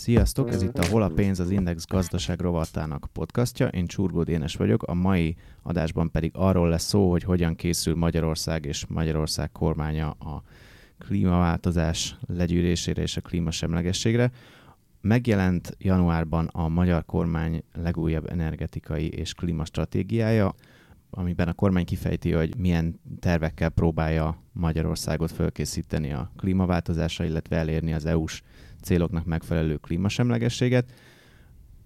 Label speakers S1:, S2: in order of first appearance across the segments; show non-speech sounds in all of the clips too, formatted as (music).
S1: Sziasztok, ez itt a Hol a pénz az Index gazdaság rovatának podcastja. Én Csurgó Dénes vagyok, a mai adásban pedig arról lesz szó, hogy hogyan készül Magyarország és Magyarország kormánya a klímaváltozás legyűrésére és a klímasemlegességre. Megjelent januárban a magyar kormány legújabb energetikai és klímastratégiája, amiben a kormány kifejti, hogy milyen tervekkel próbálja Magyarországot fölkészíteni a klímaváltozásra, illetve elérni az EU-s céloknak megfelelő klímasemlegességet.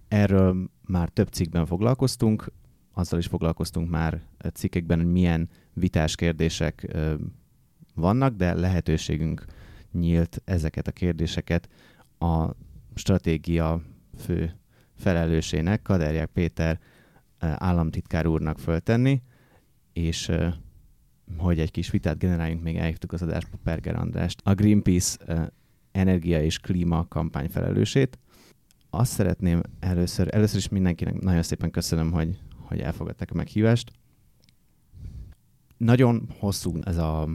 S1: Erről már több cikkben foglalkoztunk, azzal is foglalkoztunk már cikkekben, hogy milyen vitás kérdések vannak, de lehetőségünk nyílt ezeket a kérdéseket a stratégia fő felelősének, Kaderják Péter államtitkár úrnak föltenni, és hogy egy kis vitát generáljunk, még elhívtuk az adásba Perger Andrást, a Greenpeace energia és klíma kampány felelősét. Azt szeretném először, először is mindenkinek nagyon szépen köszönöm, hogy, hogy elfogadták a meghívást. Nagyon hosszú ez a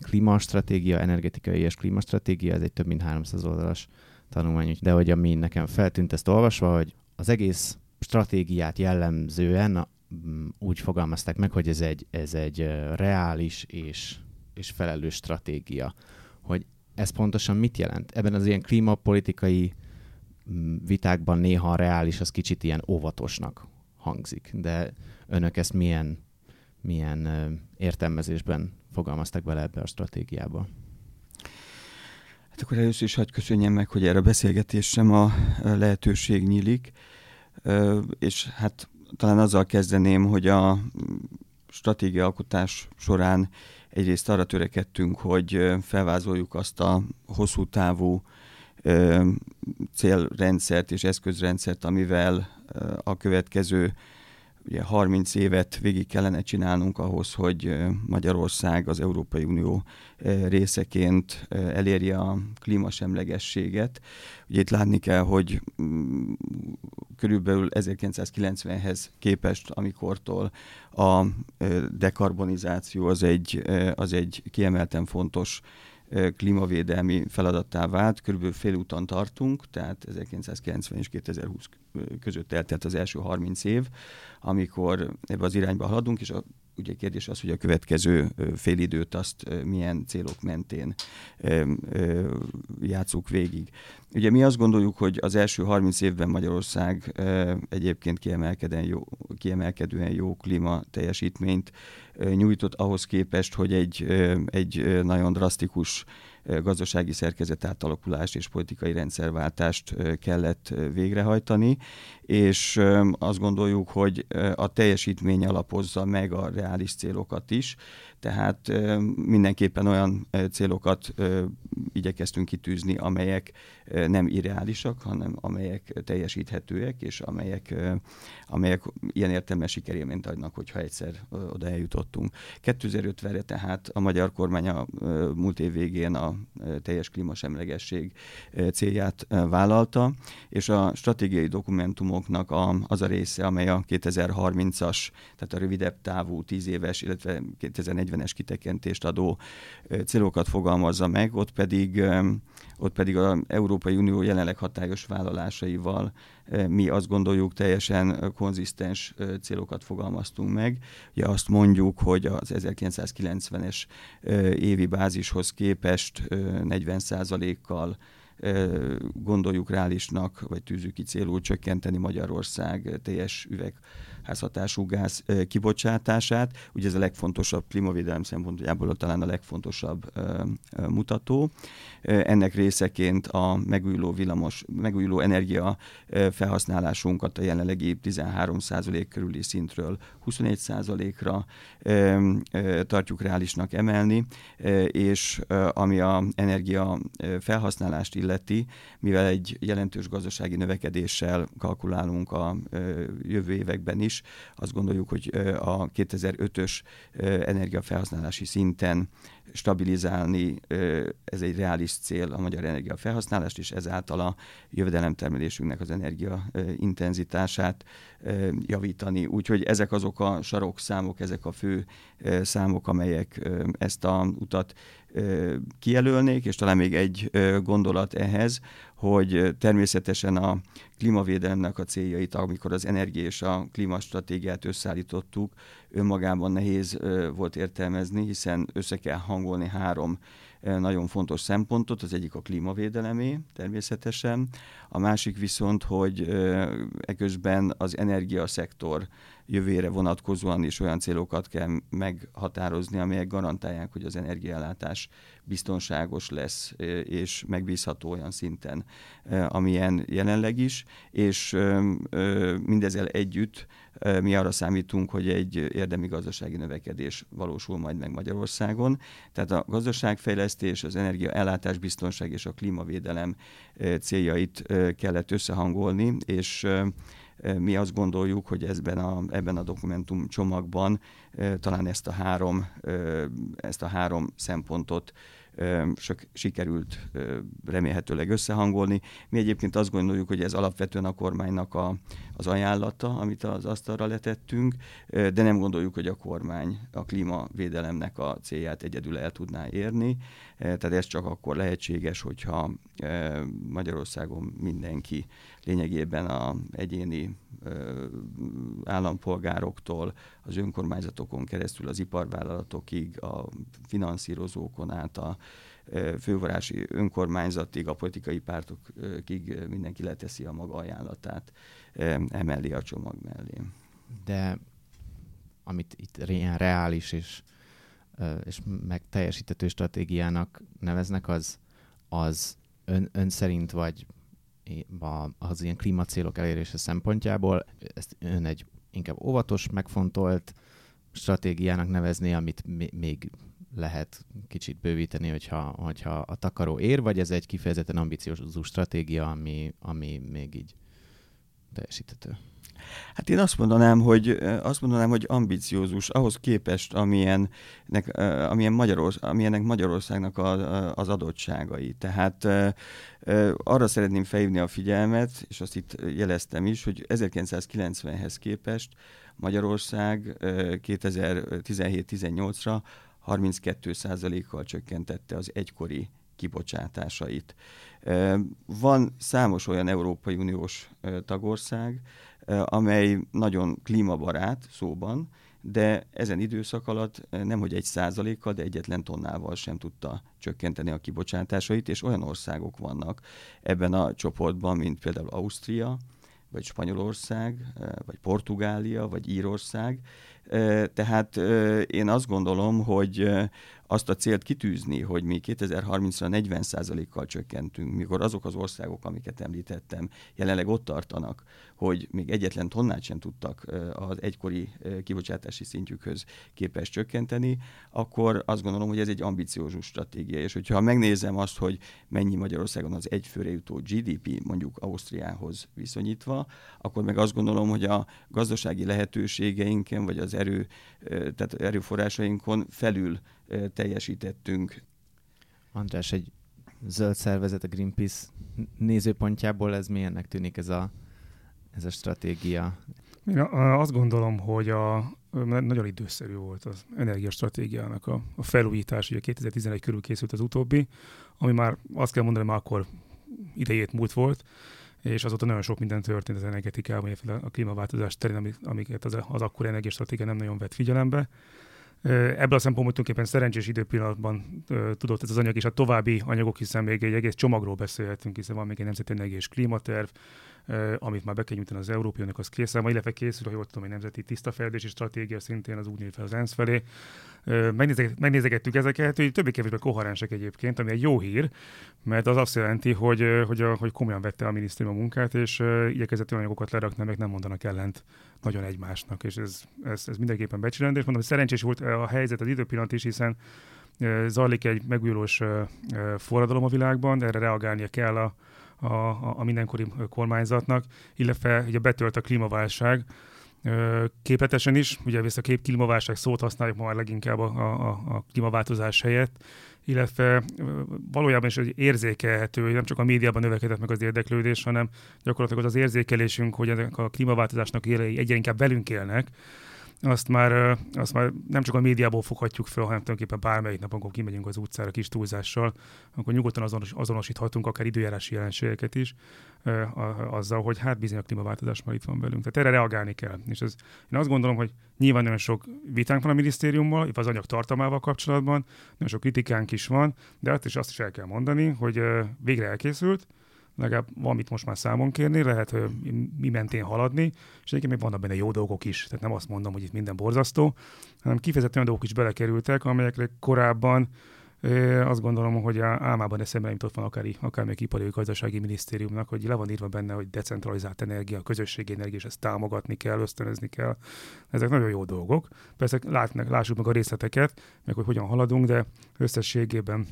S1: klímastratégia, energetikai és klímastratégia, ez egy több mint 300 oldalas tanulmány, de hogy ami nekem feltűnt ezt olvasva, hogy az egész stratégiát jellemzően úgy fogalmazták meg, hogy ez egy, ez egy reális és, és felelős stratégia. Hogy ez pontosan mit jelent? Ebben az ilyen klímapolitikai vitákban néha a reális az kicsit ilyen óvatosnak hangzik, de önök ezt milyen, milyen értelmezésben fogalmaztak bele ebbe a stratégiába?
S2: Akkor először is hagyd köszönjem meg, hogy erre a beszélgetésem a lehetőség nyílik, és hát talán azzal kezdeném, hogy a stratégia alkotás során egyrészt arra törekedtünk, hogy felvázoljuk azt a hosszú távú célrendszert és eszközrendszert, amivel a következő ugye 30 évet végig kellene csinálnunk ahhoz, hogy Magyarország az Európai Unió részeként elérje a klímasemlegességet. Ugye itt látni kell, hogy mm, körülbelül 1990-hez képest, amikortól a dekarbonizáció az egy, az egy kiemelten fontos klímavédelmi feladattá vált. Körülbelül fél úton tartunk, tehát 1990 és 2020 között eltelt az első 30 év, amikor ebbe az irányba haladunk, és a ugye kérdés az, hogy a következő félidőt azt milyen célok mentén játszuk végig. Ugye mi azt gondoljuk, hogy az első 30 évben Magyarország egyébként kiemelkedően jó, kiemelkedően jó klíma teljesítményt nyújtott ahhoz képest, hogy egy, egy nagyon drasztikus gazdasági szerkezet átalakulást és politikai rendszerváltást kellett végrehajtani, és azt gondoljuk, hogy a teljesítmény alapozza meg a reális célokat is, tehát mindenképpen olyan célokat igyekeztünk kitűzni, amelyek nem irreálisak, hanem amelyek teljesíthetőek, és amelyek, amelyek ilyen értelme sikerélményt adnak, hogyha egyszer oda eljutottunk. 2050-re tehát a magyar kormány a múlt év végén a teljes klímasemlegesség célját vállalta, és a stratégiai dokumentumoknak a, az a része, amely a 2030-as, tehát a rövidebb távú 10 éves, illetve 2040-es kitekintést adó célokat fogalmazza meg, ott pedig, ott pedig az Európai Unió jelenleg hatályos vállalásaival mi azt gondoljuk teljesen konzisztens célokat fogalmaztunk meg. Ugye azt mondjuk, hogy az 1990-es évi bázishoz képest 40%-kal gondoljuk reálisnak, vagy tűzük ki célul csökkenteni Magyarország teljes üveg házhatású gáz kibocsátását. Ugye ez a legfontosabb klímavédelem szempontjából talán a legfontosabb mutató. Ennek részeként a megújuló villamos, megújuló energia felhasználásunkat a jelenlegi 13% körüli szintről 21%-ra tartjuk reálisnak emelni, és ami a energia felhasználást illeti, mivel egy jelentős gazdasági növekedéssel kalkulálunk a jövő években is, azt gondoljuk, hogy a 2005-ös energiafelhasználási szinten stabilizálni, ez egy reális cél a magyar energia felhasználást, és ezáltal a jövedelemtermelésünknek az energia intenzitását javítani. Úgyhogy ezek azok a sarokszámok, ezek a fő számok, amelyek ezt a utat kijelölnék, és talán még egy gondolat ehhez, hogy természetesen a klímavédelemnek a céljait, amikor az energia és a klímastratégiát összeállítottuk, önmagában nehéz volt értelmezni, hiszen össze kell hangolni három nagyon fontos szempontot, az egyik a klímavédelemé természetesen, a másik viszont, hogy eközben az energiaszektor jövőre vonatkozóan is olyan célokat kell meghatározni, amelyek garantálják, hogy az energiállátás biztonságos lesz, és megbízható olyan szinten, amilyen jelenleg is, és mindezzel együtt mi arra számítunk, hogy egy érdemi gazdasági növekedés valósul majd meg Magyarországon. Tehát a gazdaságfejlesztés, az energiaellátás biztonság és a klímavédelem céljait kellett összehangolni, és mi azt gondoljuk, hogy ezben a, ebben a dokumentum csomagban talán ezt a három, ezt a három szempontot sok sikerült remélhetőleg összehangolni. Mi egyébként azt gondoljuk, hogy ez alapvetően a kormánynak a, az ajánlata, amit az asztalra letettünk, de nem gondoljuk, hogy a kormány a klímavédelemnek a célját egyedül el tudná érni. Tehát ez csak akkor lehetséges, hogyha Magyarországon mindenki lényegében a egyéni állampolgároktól, az önkormányzatokon keresztül az iparvállalatokig, a finanszírozókon át a fővárosi önkormányzatig, a politikai pártokig mindenki leteszi a maga ajánlatát emellé a csomag mellé.
S1: De amit itt ilyen reális és, és meg teljesítető stratégiának neveznek, az, az ön, ön szerint vagy az ilyen klímacélok elérése szempontjából ezt ön egy inkább óvatos, megfontolt stratégiának nevezni, amit még lehet kicsit bővíteni, hogyha, hogyha a takaró ér, vagy ez egy kifejezetten ambiciózus stratégia, ami, ami még így teljesíthető?
S2: Hát én azt mondanám, hogy azt mondanám, hogy ambiciózus ahhoz képest, amilyennek, amilyen Magyarország, amilyennek Magyarországnak a, az adottságai. Tehát arra szeretném felhívni a figyelmet, és azt itt jeleztem is, hogy 1990-hez képest Magyarország 2017-18-ra 32%-kal csökkentette az egykori kibocsátásait. Van számos olyan Európai Uniós tagország, amely nagyon klímabarát szóban, de ezen időszak alatt nem hogy egy százalékkal, de egyetlen tonnával sem tudta csökkenteni a kibocsátásait, és olyan országok vannak ebben a csoportban, mint például Ausztria, vagy Spanyolország, vagy Portugália, vagy Írország. Tehát én azt gondolom, hogy azt a célt kitűzni, hogy mi 2030-ra 40%-kal csökkentünk, mikor azok az országok, amiket említettem, jelenleg ott tartanak, hogy még egyetlen tonnát sem tudtak az egykori kibocsátási szintjükhöz képes csökkenteni, akkor azt gondolom, hogy ez egy ambiciózus stratégia. És hogyha megnézem azt, hogy mennyi Magyarországon az egyfőre jutó GDP mondjuk Ausztriához viszonyítva, akkor meg azt gondolom, hogy a gazdasági lehetőségeinken, vagy az erő, tehát erőforrásainkon felül teljesítettünk.
S1: András, egy zöld szervezet, a Greenpeace nézőpontjából ez milyennek tűnik ez a, ez a stratégia?
S3: Én azt gondolom, hogy a, nagyon időszerű volt az energiastratégiának a, a felújítás. Ugye 2011 körül készült az utóbbi, ami már azt kell mondani, már akkor idejét múlt volt, és azóta nagyon sok minden történt az energetikában, a klímaváltozás terén, amiket az, az akkor energiastratégia nem nagyon vett figyelembe. Ebből a szempontból tulajdonképpen szerencsés időpillanatban tudott ez az anyag, és a további anyagok, hiszen még egy egész csomagról beszélhetünk, hiszen van még egy nemzeti energia és klímaterv, amit már be kell nyújtani az Európai Uniónak, az készen van, illetve készül, hogy ott tudom, egy nemzeti tiszta fejlődési stratégia szintén az úgy fel az ENSZ felé. Megnézegettük ezeket, hogy többé-kevésbé koherensek egyébként, ami egy jó hír, mert az azt jelenti, hogy, hogy, hogy komolyan vette a minisztérium a munkát, és igyekezett olyan anyagokat lerakni, meg nem mondanak ellent nagyon egymásnak, és ez, ez, ez mindenképpen becsülendő, és mondom, hogy szerencsés volt a helyzet az időpillanat is, hiszen zajlik egy megújulós forradalom a világban, erre reagálnia kell a, a, a mindenkori kormányzatnak, illetve ugye betölt a klímaválság, képletesen is, ugye ezt a kép klímaválság szót használjuk ma már leginkább a, a, a klímaváltozás helyett, illetve valójában is egy érzékelhető, hogy nem csak a médiában növekedett meg az érdeklődés, hanem gyakorlatilag az az érzékelésünk, hogy ennek a klímaváltozásnak élei egyre inkább velünk élnek, azt már, azt már nem csak a médiából foghatjuk fel, hanem tulajdonképpen bármelyik nap, amikor kimegyünk az utcára kis túlzással, akkor nyugodtan azonos, azonosíthatunk akár időjárási jelenségeket is, azzal, hogy hát bizony a klímaváltozás már itt van velünk. Tehát erre reagálni kell. És ez, én azt gondolom, hogy nyilván nagyon sok vitánk van a minisztériummal, itt az anyag tartalmával kapcsolatban, nagyon sok kritikánk is van, de azt is, azt is el kell mondani, hogy végre elkészült, legalább valamit most már számon kérni, lehet mi mentén haladni, és egyébként még vannak benne jó dolgok is, tehát nem azt mondom, hogy itt minden borzasztó, hanem kifejezetten olyan dolgok is belekerültek, amelyekre korábban azt gondolom, hogy álmában eszembe nem jutott van akár, akár még ipari gazdasági minisztériumnak, hogy le van írva benne, hogy decentralizált energia, közösségi energia, és ezt támogatni kell, ösztönözni kell. Ezek nagyon jó dolgok. Persze látnak, lássuk meg a részleteket, meg hogy hogyan haladunk, de összességében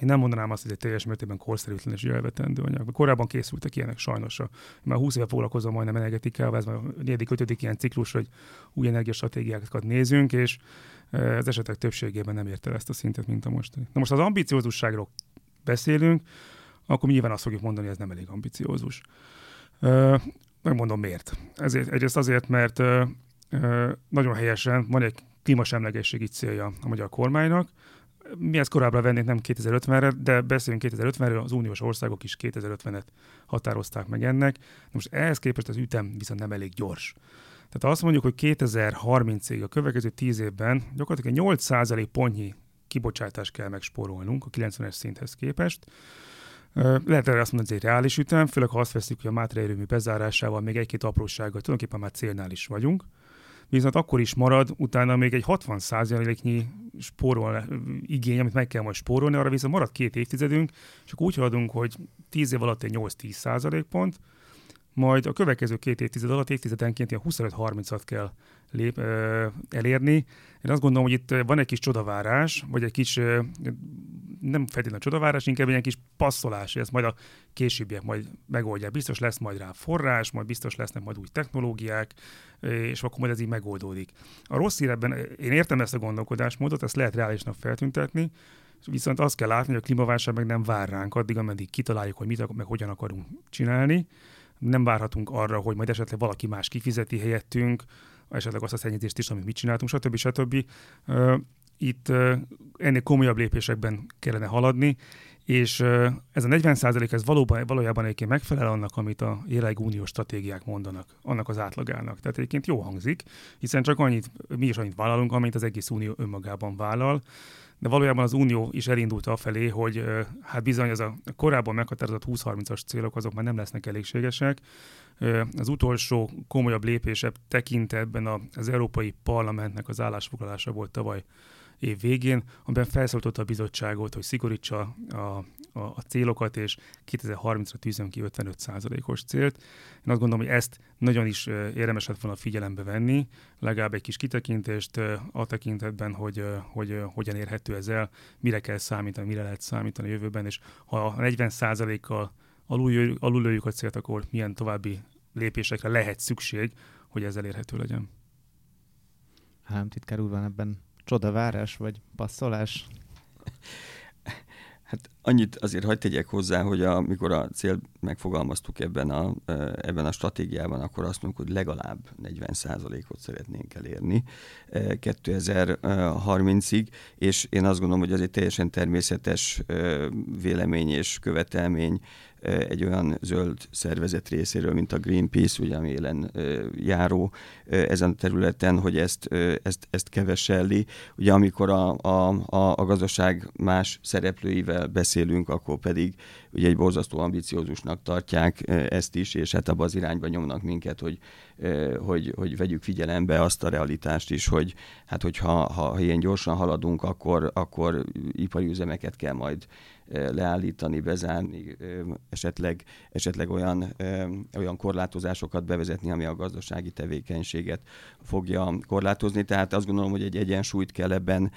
S3: én nem mondanám azt, hogy egy teljes mértékben korszerűtlen és elvetendő anyag. Korábban készültek ilyenek sajnos. Én már 20 éve foglalkozom majdnem energetikával, ez már a negyedik, ötödik ilyen ciklus, hogy új energiastratégiákat nézünk, és e, az esetek többségében nem ért el ezt a szintet, mint a most. Na most az ambiciózusságról beszélünk, akkor nyilván azt fogjuk mondani, hogy ez nem elég ambiciózus. E, megmondom miért. Ezért, egyrészt azért, mert e, nagyon helyesen van egy klímasemlegességi célja a magyar kormánynak, mi ezt korábbra vennénk, nem 2050-re, de beszélünk 2050-ről, az uniós országok is 2050-et határozták meg ennek. Most ehhez képest az ütem viszont nem elég gyors. Tehát azt mondjuk, hogy 2030-ig, a következő 10 évben gyakorlatilag 8% pontnyi kibocsátást kell megspórolnunk a 90-es szinthez képest. Lehet erre azt mondani, hogy ez egy reális ütem, főleg ha azt veszik, hogy a Mátra erőmű bezárásával még egy-két aprósággal tulajdonképpen már célnál is vagyunk viszont akkor is marad utána még egy 60%-nyi spórol igény, amit meg kell majd spórolni, arra viszont marad két évtizedünk, akkor úgy haladunk, hogy 10 év alatt egy 8-10% pont, majd a következő két évtized alatt évtizedenként ilyen 25-30-at kell lép, ö, elérni. Én azt gondolom, hogy itt van egy kis csodavárás, vagy egy kis, ö, nem feltétlenül csodavárás, inkább egy kis passzolás, ez majd a későbbiek majd megoldják. Biztos lesz majd rá forrás, majd biztos lesznek majd új technológiák, és akkor majd ez így megoldódik. A rossz hír én értem ezt a gondolkodásmódot, ezt lehet reálisnak feltüntetni, viszont azt kell látni, hogy a klímaválság meg nem vár ránk addig, ameddig kitaláljuk, hogy mit, meg hogyan akarunk csinálni. Nem várhatunk arra, hogy majd esetleg valaki más kifizeti helyettünk, esetleg azt a szennyezést is, amit mit csináltunk, stb. stb. Itt ennél komolyabb lépésekben kellene haladni, és ez a 40 ez valóban, valójában egyébként megfelel annak, amit a jelenleg uniós stratégiák mondanak, annak az átlagának. Tehát egyébként jó hangzik, hiszen csak annyit, mi is annyit vállalunk, amint az egész unió önmagában vállal, de valójában az Unió is elindult afelé, hogy hát bizony ez a korábban meghatározott 20-30-as célok azok már nem lesznek elégségesek. Az utolsó komolyabb lépésebb tekintetben az Európai Parlamentnek az állásfoglalása volt tavaly év végén, amiben felszólította a bizottságot, hogy szigorítsa a, a, a célokat, és 2030-ra tűzön ki 55%-os célt. Én azt gondolom, hogy ezt nagyon is érdemes lett volna figyelembe venni, legalább egy kis kitekintést a tekintetben, hogy, hogy hogyan érhető ez el, mire kell számítani, mire lehet számítani a jövőben, és ha 40%-kal alul, a célt, akkor milyen további lépésekre lehet szükség, hogy ez elérhető legyen.
S1: Államtitkár úr van ebben Csodavárás vagy passzolás? (laughs)
S2: Hát annyit azért hagyd tegyek hozzá, hogy amikor a cél megfogalmaztuk ebben a, ebben a stratégiában, akkor azt mondjuk, hogy legalább 40%-ot szeretnénk elérni 2030-ig, és én azt gondolom, hogy ez egy teljesen természetes vélemény és követelmény egy olyan zöld szervezet részéről, mint a Greenpeace, ugye, ami élen járó ezen a területen, hogy ezt, ezt, ezt keveselli. Ugye amikor a, a, a gazdaság más szereplőivel beszélünk, akkor pedig ugye egy borzasztó ambiciózusnak tartják ezt is, és hát abban az irányba nyomnak minket, hogy, hogy, hogy vegyük figyelembe azt a realitást is, hogy hát hogyha ha ilyen gyorsan haladunk, akkor, akkor ipari üzemeket kell majd leállítani, bezárni, esetleg, esetleg olyan, olyan korlátozásokat bevezetni, ami a gazdasági tevékenységet fogja korlátozni. Tehát azt gondolom, hogy egy egyensúlyt kell ebben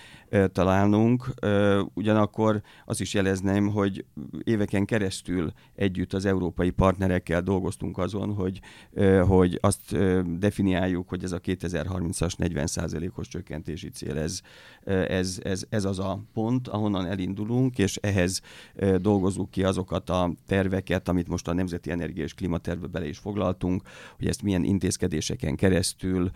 S2: találnunk. Ugyanakkor azt is jelezném, hogy éveken keresztül együtt az európai partnerekkel dolgoztunk azon, hogy, hogy azt definiáljuk, hogy ez a 2030-as 40%-os csökkentési cél, ez, ez, ez, ez az a pont, ahonnan elindulunk, és ehhez dolgozunk ki azokat a terveket, amit most a Nemzeti Energia és Klimatervbe bele is foglaltunk, hogy ezt milyen intézkedéseken keresztül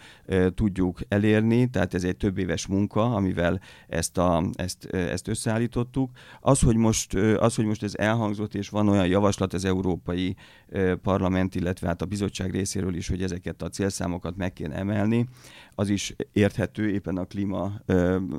S2: tudjuk elérni, tehát ez egy több éves munka, amivel ezt, a, ezt, ezt összeállítottuk. Az hogy, most, az, hogy most ez elhangzott, és van olyan javaslat az Európai Parlament, illetve hát a bizottság részéről is, hogy ezeket a célszámokat meg kéne emelni, az is érthető éppen a klíma,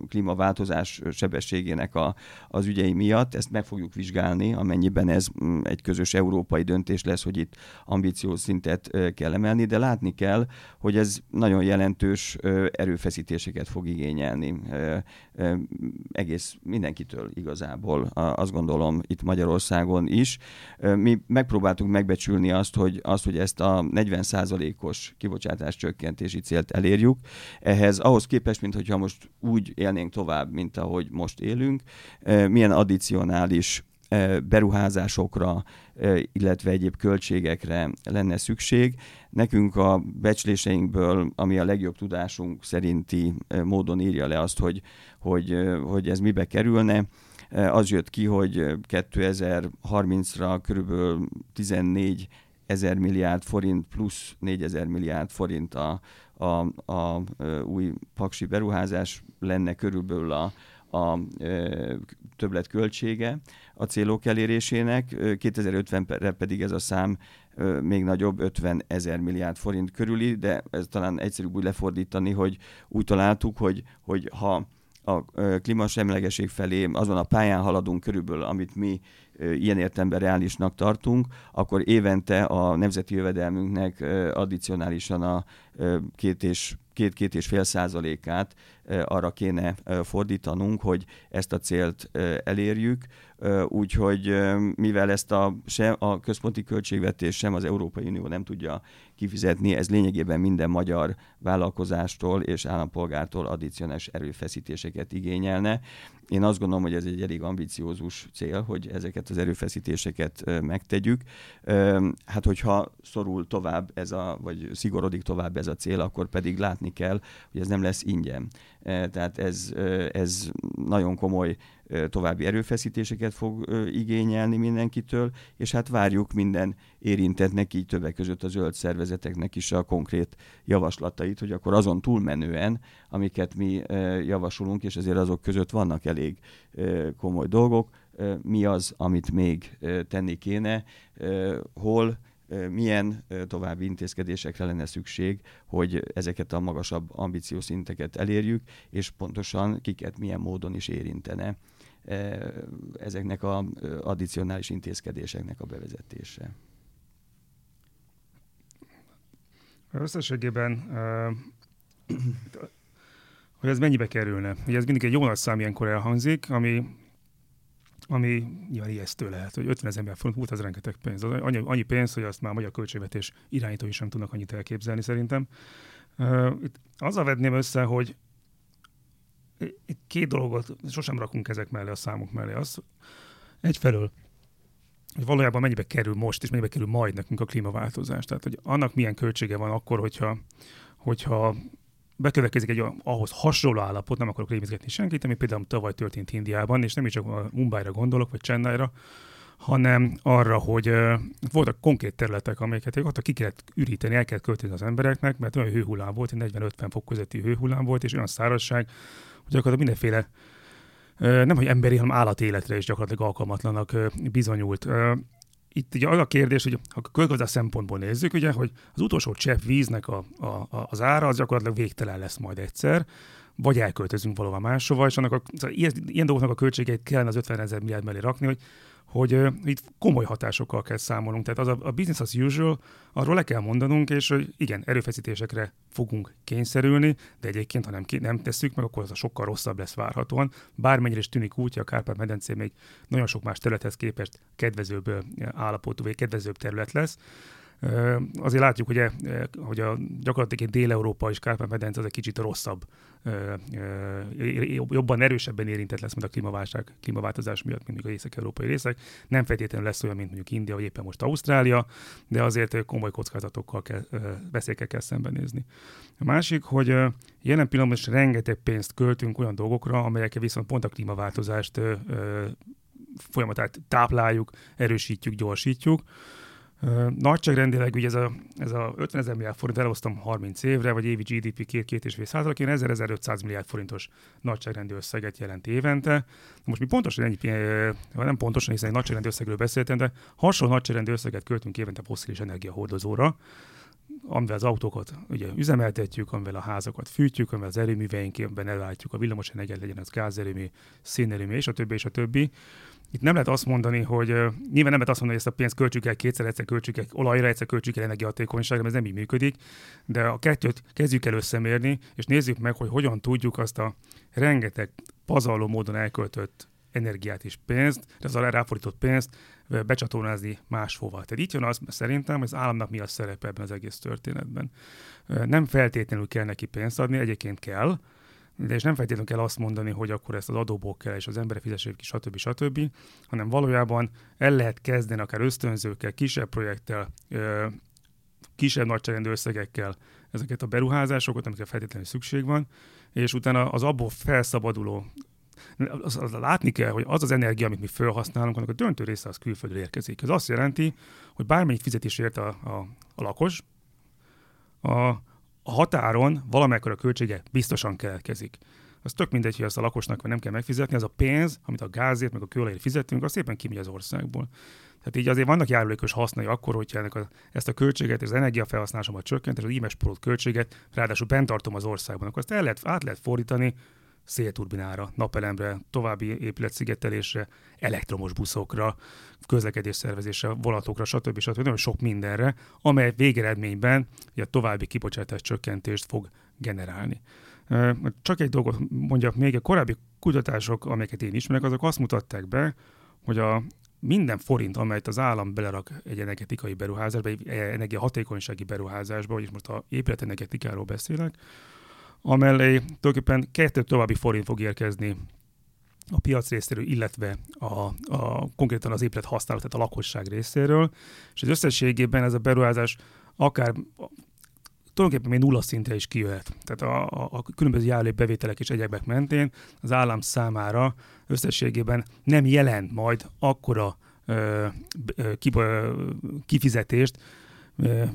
S2: klímaváltozás sebességének a, az ügyei miatt. Ezt meg fogjuk vizsgálni, amennyiben ez mm, egy közös európai döntés lesz, hogy itt ambíciós szintet kell emelni, de látni kell, hogy ez nagyon jelentős erőfeszítéseket fog igényelni egész mindenkitől igazából, azt gondolom itt Magyarországon is. Mi megpróbáltunk megbecsülni azt, hogy, azt, hogy ezt a 40%-os kibocsátás csökkentési célt elérjük, ehhez ahhoz képest, mint hogyha most úgy élnénk tovább, mint ahogy most élünk, milyen addicionális beruházásokra, illetve egyéb költségekre lenne szükség. Nekünk a becsléseinkből, ami a legjobb tudásunk szerinti módon írja le azt, hogy, hogy, hogy ez mibe kerülne, az jött ki, hogy 2030-ra körülbelül 14 ezer milliárd forint plusz 4 ezer milliárd forint a, a, a, új paksi beruházás lenne körülbelül a, a többlet költsége a célok elérésének, 2050-re pedig ez a szám még nagyobb, 50 ezer milliárd forint körüli, de ez talán egyszerűbb úgy lefordítani, hogy úgy találtuk, hogy, hogy ha a klímasemlegeség felé azon a pályán haladunk körülbelül, amit mi ilyen értemben reálisnak tartunk, akkor évente a nemzeti jövedelmünknek addicionálisan a két és két-két és fél százalékát arra kéne fordítanunk, hogy ezt a célt elérjük, úgyhogy mivel ezt a, sem a központi költségvetés, sem az Európai Unió nem tudja kifizetni, ez lényegében minden magyar vállalkozástól és állampolgártól addicionális erőfeszítéseket igényelne. Én azt gondolom, hogy ez egy elég ambiciózus cél, hogy ezeket az erőfeszítéseket megtegyük. Hát, hogyha szorul tovább ez a, vagy szigorodik tovább ez a cél, akkor pedig látni kell, hogy ez nem lesz ingyen. Tehát ez, ez nagyon komoly további erőfeszítéseket fog igényelni mindenkitől, és hát várjuk minden érintettnek, így többek között a zöld szervezeteknek is a konkrét javaslatait, hogy akkor azon túlmenően, amiket mi javasolunk, és ezért azok között vannak elég komoly dolgok, mi az, amit még tenni kéne, hol, milyen további intézkedésekre lenne szükség, hogy ezeket a magasabb ambíciószinteket elérjük, és pontosan kiket milyen módon is érintene ezeknek a addicionális intézkedéseknek a bevezetése.
S3: Összességében, hogy ez mennyibe kerülne? Ugye ez mindig egy jó nagy szám ilyenkor elhangzik, ami, ami nyilván ijesztő lehet, hogy 50 ezer forint volt, az rengeteg pénz. Az annyi, annyi pénz, hogy azt már a magyar költségvetés irányítói sem tudnak annyit elképzelni szerintem. Itt azzal vedném össze, hogy két dolgot sosem rakunk ezek mellé, a számok mellé. Az egyfelől, hogy valójában mennyibe kerül most, és mennyibe kerül majd nekünk a klímaváltozás. Tehát, hogy annak milyen költsége van akkor, hogyha, hogyha bekövetkezik egy ahhoz hasonló állapot, nem akarok rémizgetni senkit, ami például tavaly történt Indiában, és nem is csak Mumbai-ra gondolok, vagy Chennai-ra, hanem arra, hogy uh, voltak konkrét területek, amelyeket ott ki kellett üríteni, el kellett költeni az embereknek, mert olyan hőhullám volt, 40-50 fok közötti hőhullám volt, és olyan szárazság, hogy gyakorlatilag mindenféle nem hogy emberi, hanem állatéletre is gyakorlatilag alkalmatlanak bizonyult. Itt ugye az a kérdés, hogy ha a szempontból nézzük, ugye, hogy az utolsó csepp víznek a, a, az ára az gyakorlatilag végtelen lesz majd egyszer, vagy elköltözünk valahova máshova, és annak a, szóval ilyen, ilyen dolgoknak a költségeit kellene az 50 ezer milliárd mellé rakni, hogy hogy uh, itt komoly hatásokkal kell számolnunk. Tehát az a, a business as usual, arról le kell mondanunk, és hogy igen, erőfeszítésekre fogunk kényszerülni, de egyébként, ha nem, nem tesszük meg, akkor az a sokkal rosszabb lesz várhatóan. Bármennyire is tűnik úgy, hogy a Kárpát-medencé még nagyon sok más területhez képest kedvezőbb állapotú, vagy kedvezőbb terület lesz. Azért látjuk, hogy, hogy a gyakorlatilag Dél-Európa és Kárpát-medence az egy kicsit rosszabb, jobban erősebben érintett lesz, mint a klímaválság, klímaváltozás miatt, mint az észak-európai részek. Nem feltétlenül lesz olyan, mint mondjuk India, vagy éppen most Ausztrália, de azért komoly kockázatokkal kell, veszélyekkel kell szembenézni. A másik, hogy jelen pillanatban is rengeteg pénzt költünk olyan dolgokra, amelyekkel viszont pont a klímaváltozást folyamatát tápláljuk, erősítjük, gyorsítjuk. Nagyságrendileg ugye ez a, ez a 50 ezer milliárd forint elosztom 30 évre, vagy évi GDP 2-2,5 százalék, 1000-1500 milliárd forintos nagyságrendi összeget jelent évente. Most mi pontosan ennyi, nem pontosan, hiszen egy nagyságrendi összegről beszéltem, de hasonló nagyságrendi összeget költünk évente foszilis energiahordozóra, amivel az autókat ugye üzemeltetjük, amivel a házakat fűtjük, amivel az erőműveinkben elváltjuk a villamos energiát, legyen az gázerőmű, szénerőmű, és a többi, és a többi. Itt nem lehet azt mondani, hogy nyilván nem lehet azt mondani, hogy ezt a pénzt költsük el kétszer, egyszer költsük el olajra, egyszer költsük el energiahatékonyságra, ez nem így működik, de a kettőt kezdjük el összemérni, és nézzük meg, hogy hogyan tudjuk azt a rengeteg pazarló módon elköltött energiát és pénzt, de az alá ráfordított pénzt becsatornázni máshova. Tehát itt jön az szerintem, hogy az államnak mi a szerepe ebben az egész történetben. Nem feltétlenül kell neki pénzt adni, egyébként kell, de és nem feltétlenül kell azt mondani, hogy akkor ezt az adóból kell, és az emberek fizessék ki, stb. stb., hanem valójában el lehet kezdeni akár ösztönzőkkel, kisebb projekttel, kisebb nagyságrendű összegekkel ezeket a beruházásokat, amikre feltétlenül szükség van, és utána az abból felszabaduló az, az, látni kell, hogy az az energia, amit mi felhasználunk, annak a döntő része az külföldről érkezik. Ez azt jelenti, hogy bármelyik fizetés ért a, a, a lakos, a, a határon valamekkor a költsége biztosan keletkezik. Az tök mindegy, hogy ezt a lakosnak nem kell megfizetni, az a pénz, amit a gázért, meg a kőolajért fizetünk, az szépen kimegy az országból. Tehát így azért vannak járulékos hasznai akkor, hogyha ennek a, ezt a költséget, az energiafelhasználásomat csökkent, és az ímes költséget ráadásul bent tartom az országban, akkor azt el lehet, át lehet fordítani szélturbinára, napelemre, további épületszigetelésre, elektromos buszokra, közlekedésszervezésre, volatokra, stb. stb. Nagyon sok mindenre, amely végeredményben a további kibocsátás csökkentést fog generálni. Csak egy dolgot mondjak még, a korábbi kutatások, amelyeket én ismerek, azok azt mutatták be, hogy a minden forint, amelyet az állam belerak egy energetikai beruházásba, egy energiahatékonysági beruházásba, vagyis most a épületenergetikáról beszélek, amellé tulajdonképpen kettő további forint fog érkezni a piac részéről, illetve a, a konkrétan az épület használat, tehát a lakosság részéről, és az összességében ez a beruházás akár tulajdonképpen még nulla szintre is kijöhet. Tehát a, a, a különböző járulék bevételek és egyebek mentén az állam számára összességében nem jelent majd akkora ö, ö, kifizetést,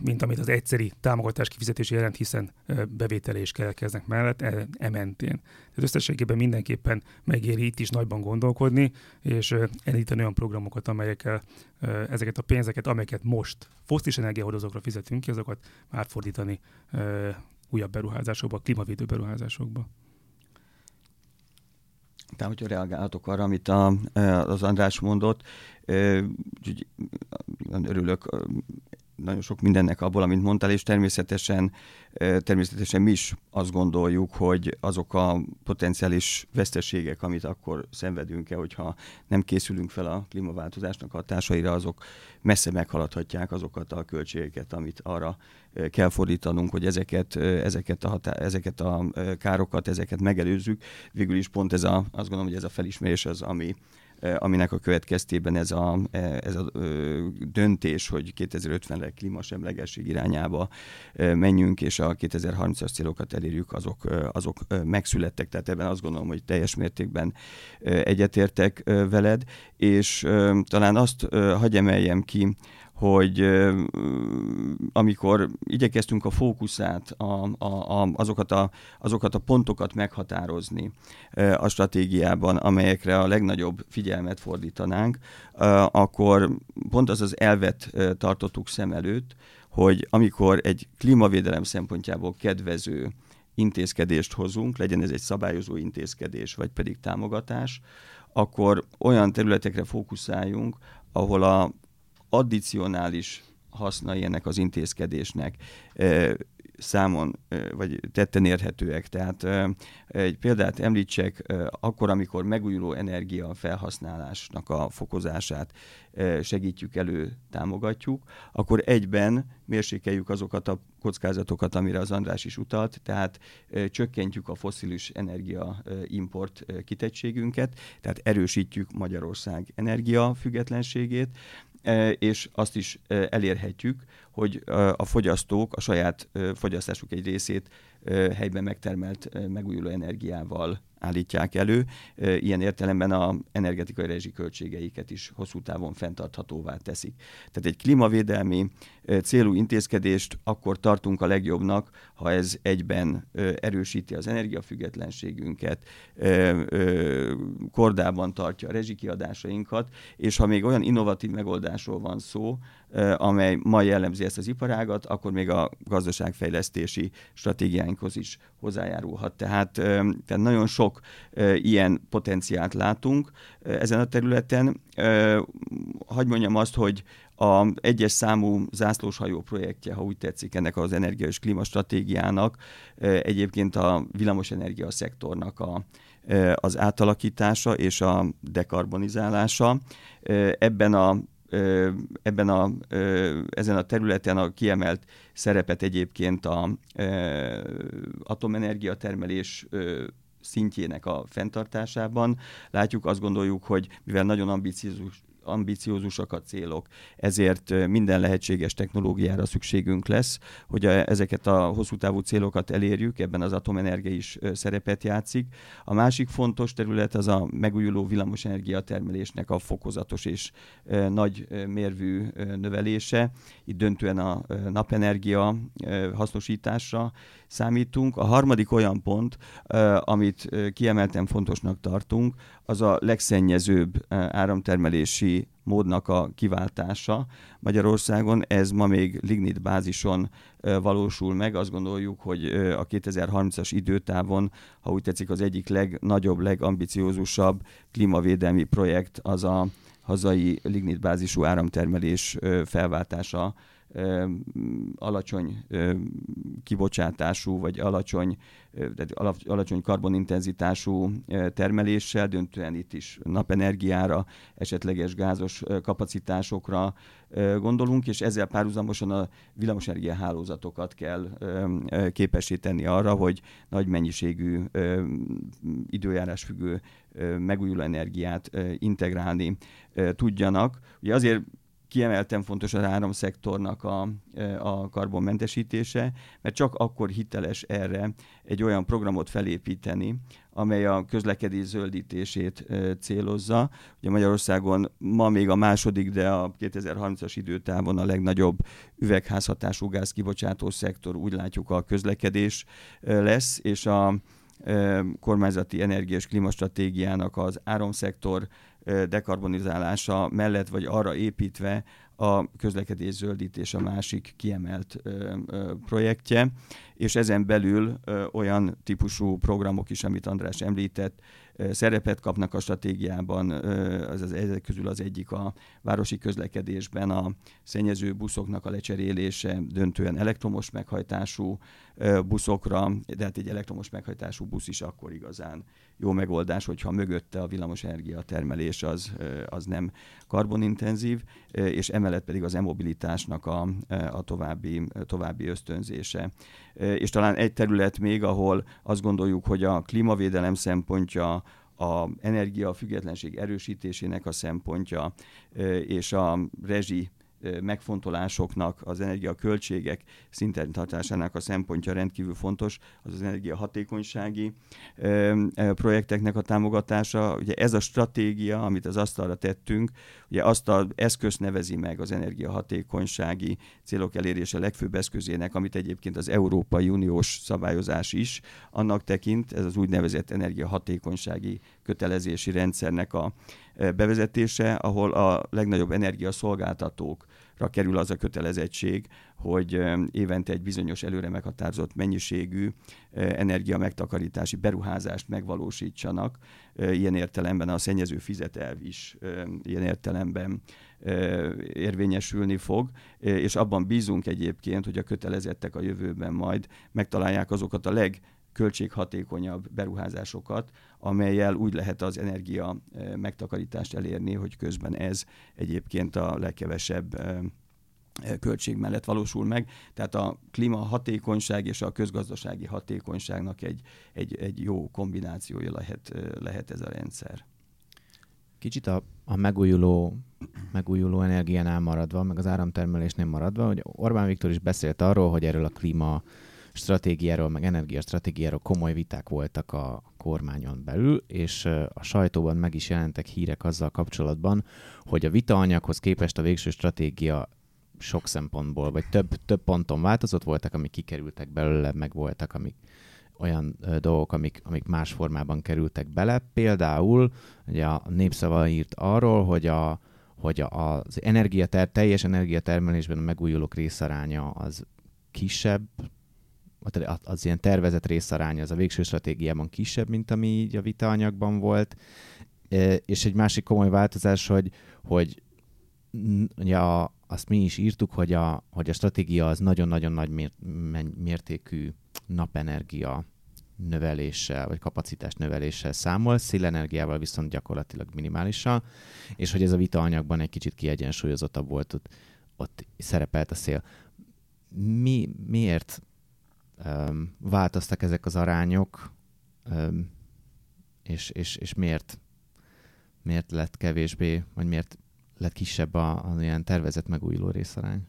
S3: mint amit az egyszeri támogatás kifizetési jelent, hiszen bevétele is keletkeznek mellett e, e. Tehát összességében mindenképpen megéri itt is nagyban gondolkodni, és elindítani olyan programokat, amelyekkel ezeket a pénzeket, amelyeket most fosztis energiahordozókra fizetünk ki, azokat átfordítani újabb beruházásokba, klímavédő beruházásokba.
S2: Tehát, hogyha reagálhatok arra, amit a, az András mondott, örülök nagyon sok mindennek abból, amit mondtál, és természetesen, természetesen mi is azt gondoljuk, hogy azok a potenciális veszteségek, amit akkor szenvedünk-e, hogyha nem készülünk fel a klímaváltozásnak hatásaira, azok messze meghaladhatják azokat a költségeket, amit arra kell fordítanunk, hogy ezeket, ezeket, a, hatá- ezeket a károkat, ezeket megelőzzük. Végül is pont ez a, azt gondolom, hogy ez a felismerés az, ami, aminek a következtében ez a, ez a döntés, hogy 2050-re klímasemlegesség irányába menjünk, és a 2030-as célokat elérjük, azok, azok megszülettek. Tehát ebben azt gondolom, hogy teljes mértékben egyetértek veled, és talán azt hagy emeljem ki, hogy amikor igyekeztünk a fókuszát, a, a, a, azokat, a, azokat a pontokat meghatározni a stratégiában, amelyekre a legnagyobb figyelmet fordítanánk, akkor pont az az elvet tartottuk szem előtt, hogy amikor egy klímavédelem szempontjából kedvező intézkedést hozunk, legyen ez egy szabályozó intézkedés, vagy pedig támogatás, akkor olyan területekre fókuszáljunk, ahol a addicionális hasznai ennek az intézkedésnek számon vagy tetten érhetőek. Tehát egy példát említsek, akkor, amikor megújuló energia felhasználásnak a fokozását segítjük elő, támogatjuk, akkor egyben mérsékeljük azokat a kockázatokat, amire az András is utalt, tehát csökkentjük a foszilis energia import kitettségünket, tehát erősítjük Magyarország energiafüggetlenségét, és azt is elérhetjük, hogy a fogyasztók a saját fogyasztásuk egy részét helyben megtermelt megújuló energiával állítják elő. Ilyen értelemben a energetikai rezsiköltségeiket is hosszú távon fenntarthatóvá teszik. Tehát egy klímavédelmi célú intézkedést akkor tartunk a legjobbnak, ha ez egyben erősíti az energiafüggetlenségünket, kordában tartja a rezsikiadásainkat, és ha még olyan innovatív megoldásról van szó, amely ma jellemzi ezt az iparágat, akkor még a gazdaságfejlesztési stratégiáinkhoz is hozzájárulhat. Tehát, tehát nagyon sok ilyen potenciált látunk ezen a területen. Hagy mondjam azt, hogy a egyes számú zászlóshajó projektje, ha úgy tetszik, ennek az energia és klímastratégiának egyébként a villamosenergia szektornak a, az átalakítása és a dekarbonizálása. Ebben a ebben a, ezen a területen a kiemelt szerepet egyébként a atomenergia termelés szintjének a fenntartásában. Látjuk, azt gondoljuk, hogy mivel nagyon ambiciózus ambiciózusak a célok, ezért minden lehetséges technológiára szükségünk lesz, hogy a, ezeket a hosszú távú célokat elérjük, ebben az atomenergia is szerepet játszik. A másik fontos terület az a megújuló villamosenergia termelésnek a fokozatos és nagy mérvű növelése. Itt döntően a napenergia hasznosításra számítunk. A harmadik olyan pont, amit kiemelten fontosnak tartunk, az a legszennyezőbb áramtermelési módnak a kiváltása Magyarországon. Ez ma még lignit bázison valósul meg. Azt gondoljuk, hogy a 2030-as időtávon, ha úgy tetszik, az egyik legnagyobb, legambiciózusabb klímavédelmi projekt az a hazai lignitbázisú áramtermelés felváltása alacsony kibocsátású vagy alacsony, tehát alacsony karbonintenzitású termeléssel, döntően itt is napenergiára, esetleges gázos kapacitásokra gondolunk, és ezzel párhuzamosan a villamosenergia hálózatokat kell képesíteni arra, hogy nagy mennyiségű időjárás függő megújuló energiát integrálni tudjanak. Ugye azért kiemelten fontos az áramszektornak a, a karbonmentesítése, mert csak akkor hiteles erre egy olyan programot felépíteni, amely a közlekedés zöldítését célozza. Ugye Magyarországon ma még a második, de a 2030-as időtávon a legnagyobb üvegházhatású gáz kibocsátó szektor úgy látjuk a közlekedés lesz, és a kormányzati energia és klímastratégiának az áramszektor dekarbonizálása mellett, vagy arra építve a közlekedés zöldítés a másik kiemelt ö, projektje, és ezen belül olyan típusú programok is, amit András említett, szerepet kapnak a stratégiában, az, az, ezek közül az egyik a városi közlekedésben a szennyező buszoknak a lecserélése, döntően elektromos meghajtású buszokra, de hát egy elektromos meghajtású busz is akkor igazán jó megoldás, hogyha mögötte a villamosenergia termelés az, az nem karbonintenzív, és emellett pedig az e-mobilitásnak a, a további, további ösztönzése. És talán egy terület még, ahol azt gondoljuk, hogy a klímavédelem szempontja, a energiafüggetlenség erősítésének a szempontja és a rezsi megfontolásoknak, az energiaköltségek szinten tartásának a szempontja rendkívül fontos, az az energiahatékonysági projekteknek a támogatása. Ugye ez a stratégia, amit az asztalra tettünk, ugye azt az eszköz nevezi meg az energiahatékonysági célok elérése legfőbb eszközének, amit egyébként az Európai Uniós szabályozás is annak tekint, ez az úgynevezett energiahatékonysági kötelezési rendszernek a bevezetése, ahol a legnagyobb energiaszolgáltatókra kerül az a kötelezettség, hogy évente egy bizonyos előre meghatározott mennyiségű energia megtakarítási beruházást megvalósítsanak. Ilyen értelemben a szennyező fizetelv is ilyen értelemben érvényesülni fog, és abban bízunk egyébként, hogy a kötelezettek a jövőben majd megtalálják azokat a leg költséghatékonyabb beruházásokat, amelyel úgy lehet az energia megtakarítást elérni, hogy közben ez egyébként a legkevesebb költség mellett valósul meg. Tehát a klímahatékonyság és a közgazdasági hatékonyságnak egy, egy, egy jó kombinációja lehet, lehet ez a rendszer.
S1: Kicsit a, a megújuló, megújuló energiánál maradva, meg az áramtermelésnél maradva, hogy Orbán Viktor is beszélt arról, hogy erről a klíma stratégiáról, meg energiastratégiáról komoly viták voltak a kormányon belül, és a sajtóban meg is jelentek hírek azzal kapcsolatban, hogy a vitaanyaghoz képest a végső stratégia sok szempontból, vagy több, több ponton változott, voltak, amik kikerültek belőle, meg voltak, amik olyan dolgok, amik, amik más formában kerültek bele. Például ugye a népszava írt arról, hogy a, hogy a, az energiater, teljes energiatermelésben a megújulók részaránya az kisebb, az ilyen tervezett részaránya az a végső stratégiában kisebb, mint ami így a vitaanyagban volt. És egy másik komoly változás, hogy, hogy ugye a, azt mi is írtuk, hogy a, hogy a stratégia az nagyon-nagyon nagy mér, mértékű napenergia növeléssel, vagy kapacitás növeléssel számol, szélenergiával viszont gyakorlatilag minimálisan, és hogy ez a vitaanyagban egy kicsit kiegyensúlyozottabb volt, ott, ott szerepelt a szél. Mi, miért um, változtak ezek az arányok, um, és, és, és miért, miért lett kevésbé, vagy miért lett kisebb a, a ilyen tervezett megújuló részarány?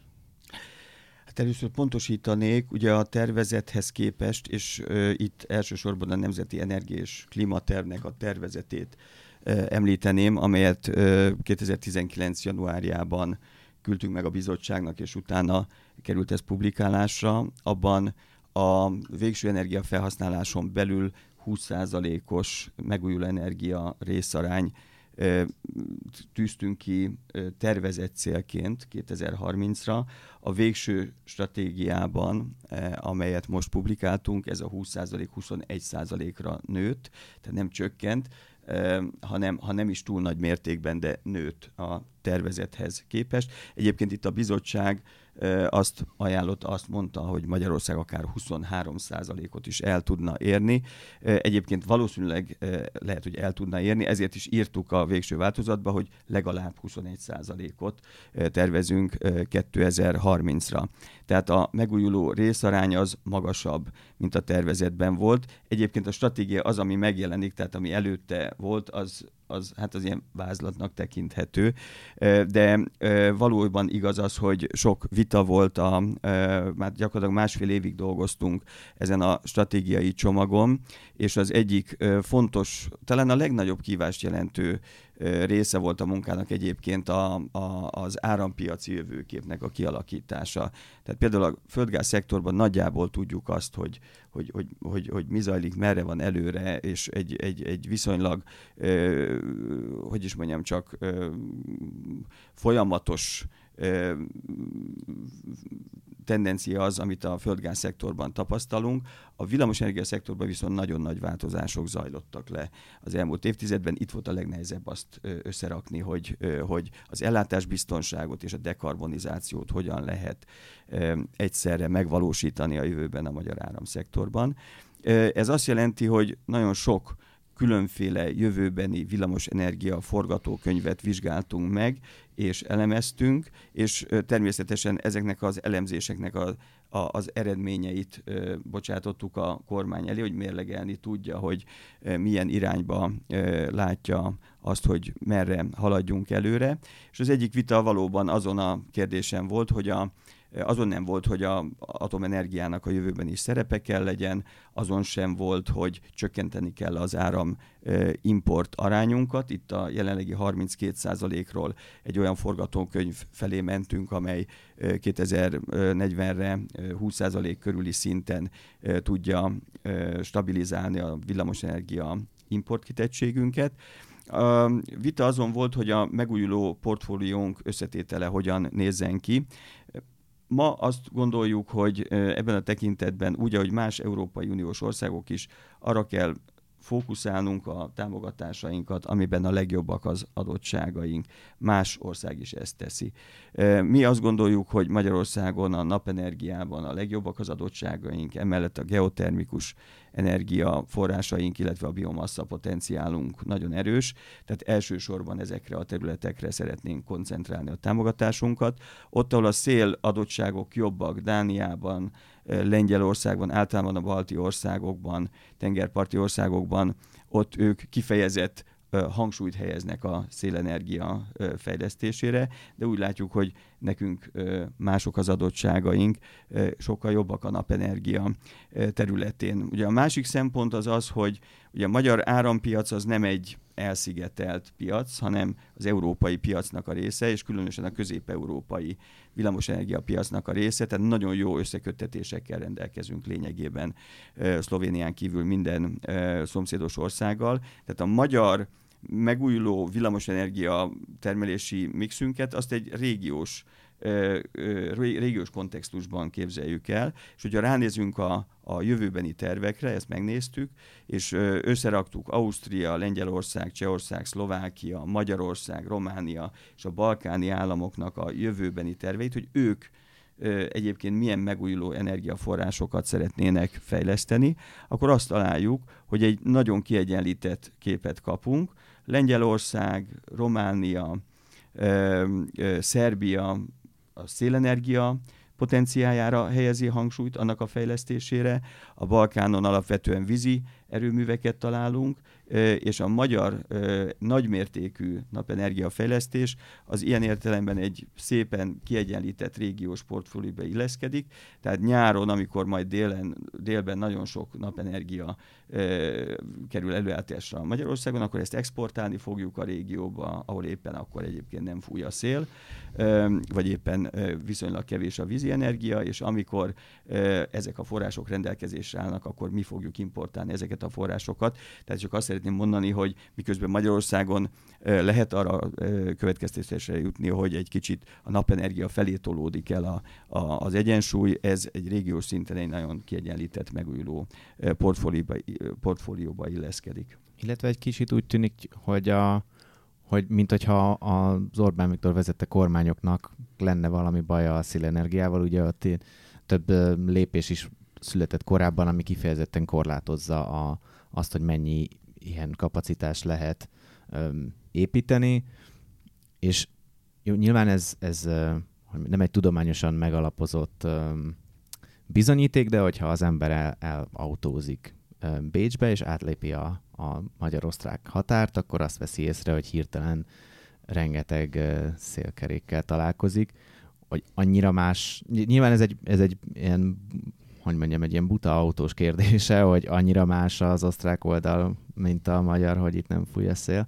S2: Hát először pontosítanék, ugye a tervezethez képest, és ö, itt elsősorban a Nemzeti Energia és Klimatervnek a tervezetét ö, említeném, amelyet ö, 2019. januárjában küldtünk meg a bizottságnak, és utána került ez publikálásra. Abban a végső energia felhasználáson belül 20%-os megújuló energia részarány tűztünk ki tervezett célként 2030-ra. A végső stratégiában, amelyet most publikáltunk, ez a 20% 21%-ra nőtt, tehát nem csökkent, hanem, ha nem is túl nagy mértékben, de nőtt a tervezethez képest. Egyébként itt a bizottság azt ajánlotta, azt mondta, hogy Magyarország akár 23%-ot is el tudna érni. Egyébként valószínűleg lehet, hogy el tudna érni, ezért is írtuk a végső változatba, hogy legalább 21%-ot tervezünk 2030-ra. Tehát a megújuló részarány az magasabb, mint a tervezetben volt. Egyébként a stratégia az, ami megjelenik, tehát ami előtte volt, az az, hát az ilyen vázlatnak tekinthető, de valójában igaz az, hogy sok vita volt, a, már gyakorlatilag másfél évig dolgoztunk ezen a stratégiai csomagon, és az egyik fontos, talán a legnagyobb kívást jelentő része volt a munkának egyébként a, a, az árampiaci jövőképnek a kialakítása. Tehát például a földgáz szektorban nagyjából tudjuk azt, hogy, hogy, hogy, hogy, hogy mi zajlik, merre van előre, és egy, egy, egy viszonylag, ö, hogy is mondjam, csak ö, folyamatos tendencia az, amit a földgáz szektorban tapasztalunk. A villamosenergia szektorban viszont nagyon nagy változások zajlottak le az elmúlt évtizedben. Itt volt a legnehezebb azt összerakni, hogy, hogy az ellátásbiztonságot és a dekarbonizációt hogyan lehet egyszerre megvalósítani a jövőben a magyar áramszektorban. Ez azt jelenti, hogy nagyon sok különféle jövőbeni villamosenergia forgatókönyvet vizsgáltunk meg, és elemeztünk, és természetesen ezeknek az elemzéseknek a, a, az eredményeit ö, bocsátottuk a kormány elé, hogy mérlegelni tudja, hogy ö, milyen irányba ö, látja azt, hogy merre haladjunk előre. És az egyik vita valóban azon a kérdésen volt, hogy a azon nem volt, hogy a atomenergiának a jövőben is szerepe kell legyen, azon sem volt, hogy csökkenteni kell az áram import arányunkat. Itt a jelenlegi 32%-ról egy olyan forgatókönyv felé mentünk, amely 2040-re 20% körüli szinten tudja stabilizálni a villamosenergia importkitettségünket. A vita azon volt, hogy a megújuló portfóliónk összetétele hogyan nézzen ki. Ma azt gondoljuk, hogy ebben a tekintetben, úgy, ahogy más Európai Uniós országok is, arra kell fókuszálnunk a támogatásainkat, amiben a legjobbak az adottságaink. Más ország is ezt teszi. Mi azt gondoljuk, hogy Magyarországon a napenergiában a legjobbak az adottságaink, emellett a geotermikus energiaforrásaink, illetve a biomassa potenciálunk nagyon erős, tehát elsősorban ezekre a területekre szeretnénk koncentrálni a támogatásunkat. Ott, ahol a szél adottságok jobbak, Dániában, Lengyelországban, általában a balti országokban, tengerparti országokban, ott ők kifejezett hangsúlyt helyeznek a szélenergia fejlesztésére, de úgy látjuk, hogy nekünk mások az adottságaink, sokkal jobbak a napenergia területén. Ugye a másik szempont az az, hogy ugye a magyar árampiac az nem egy elszigetelt piac, hanem az európai piacnak a része, és különösen a közép-európai villamosenergia piacnak a része, tehát nagyon jó összeköttetésekkel rendelkezünk lényegében Szlovénián kívül minden szomszédos országgal. Tehát a magyar megújuló villamosenergia termelési mixünket, azt egy régiós régiós kontextusban képzeljük el, és hogyha ránézünk a, a jövőbeni tervekre, ezt megnéztük, és összeraktuk Ausztria, Lengyelország, Csehország, Szlovákia, Magyarország, Románia és a balkáni államoknak a jövőbeni terveit, hogy ők egyébként milyen megújuló energiaforrásokat szeretnének fejleszteni, akkor azt találjuk, hogy egy nagyon kiegyenlített képet kapunk. Lengyelország, Románia, Szerbia, a szélenergia potenciájára helyezi hangsúlyt, annak a fejlesztésére. A Balkánon alapvetően vízi erőműveket találunk, és a magyar nagymértékű napenergia fejlesztés az ilyen értelemben egy szépen kiegyenlített régiós portfólióba illeszkedik, tehát nyáron, amikor majd délen, délben nagyon sok napenergia kerül előállításra Magyarországon, akkor ezt exportálni fogjuk a régióba, ahol éppen akkor egyébként nem fúj a szél, vagy éppen viszonylag kevés a vízi energia, és amikor ezek a források rendelkezésre állnak, akkor mi fogjuk importálni ezeket a forrásokat. Tehát csak azt szeretném mondani, hogy miközben Magyarországon lehet arra következtetésre jutni, hogy egy kicsit a napenergia felé tolódik el a, a, az egyensúly, ez egy régiós szinten egy nagyon kiegyenlített, megújuló portfólióba, portfólióba illeszkedik.
S1: Illetve egy kicsit úgy tűnik, hogy a, hogy mint hogyha az Orbán Viktor vezette kormányoknak lenne valami baja a szélenergiával, ugye ott több lépés is született korábban, ami kifejezetten korlátozza a, azt, hogy mennyi ilyen kapacitás lehet öm, építeni, és jó, nyilván ez, ez nem egy tudományosan megalapozott öm, bizonyíték, de hogyha az ember el, elautózik öm, Bécsbe, és átlépi a, a magyar-osztrák határt, akkor azt veszi észre, hogy hirtelen rengeteg ö, szélkerékkel találkozik, hogy annyira más, nyilván ez egy, ez egy ilyen hogy mondjam, egy ilyen buta autós kérdése, hogy annyira más az osztrák oldal, mint a magyar, hogy itt nem fúj a szél.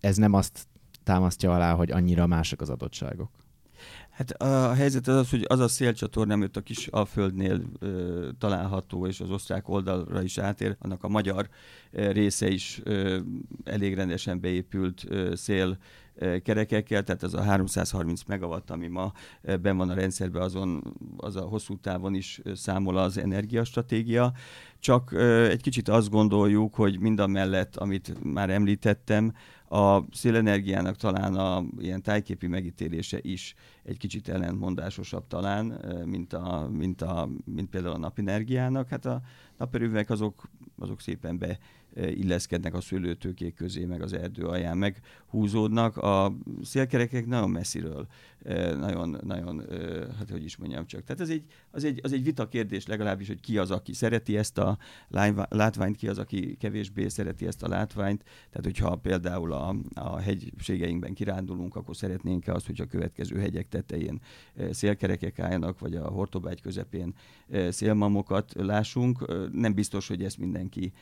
S1: Ez nem azt támasztja alá, hogy annyira mások az adottságok.
S2: Hát a helyzet az az, hogy az a szélcsatorna, amit a kis Alföldnél ö, található, és az osztrák oldalra is átér, annak a magyar része is ö, elég rendesen beépült ö, szél kerekekkel, tehát az a 330 megawatt, ami ma ben van a rendszerben, azon az a hosszú távon is számol az energiastratégia. Csak egy kicsit azt gondoljuk, hogy mind a mellett, amit már említettem, a szélenergiának talán a ilyen tájképi megítélése is egy kicsit ellentmondásosabb talán, mint, a, mint, a, mint például a napenergiának. Hát a naperőművek azok, azok szépen be illeszkednek a szőlőtőkék közé, meg az erdő alján meg húzódnak. A szélkerekek nagyon messziről, nagyon, nagyon, hát hogy is mondjam csak. Tehát ez egy, az, egy, az egy vita kérdés legalábbis, hogy ki az, aki szereti ezt a látványt, ki az, aki kevésbé szereti ezt a látványt. Tehát, hogyha például a, a hegységeinkben kirándulunk, akkor szeretnénk azt, hogy a következő hegyek tetején szélkerekek álljanak, vagy a Hortobágy közepén szélmamokat lássunk. Nem biztos, hogy ezt mindenki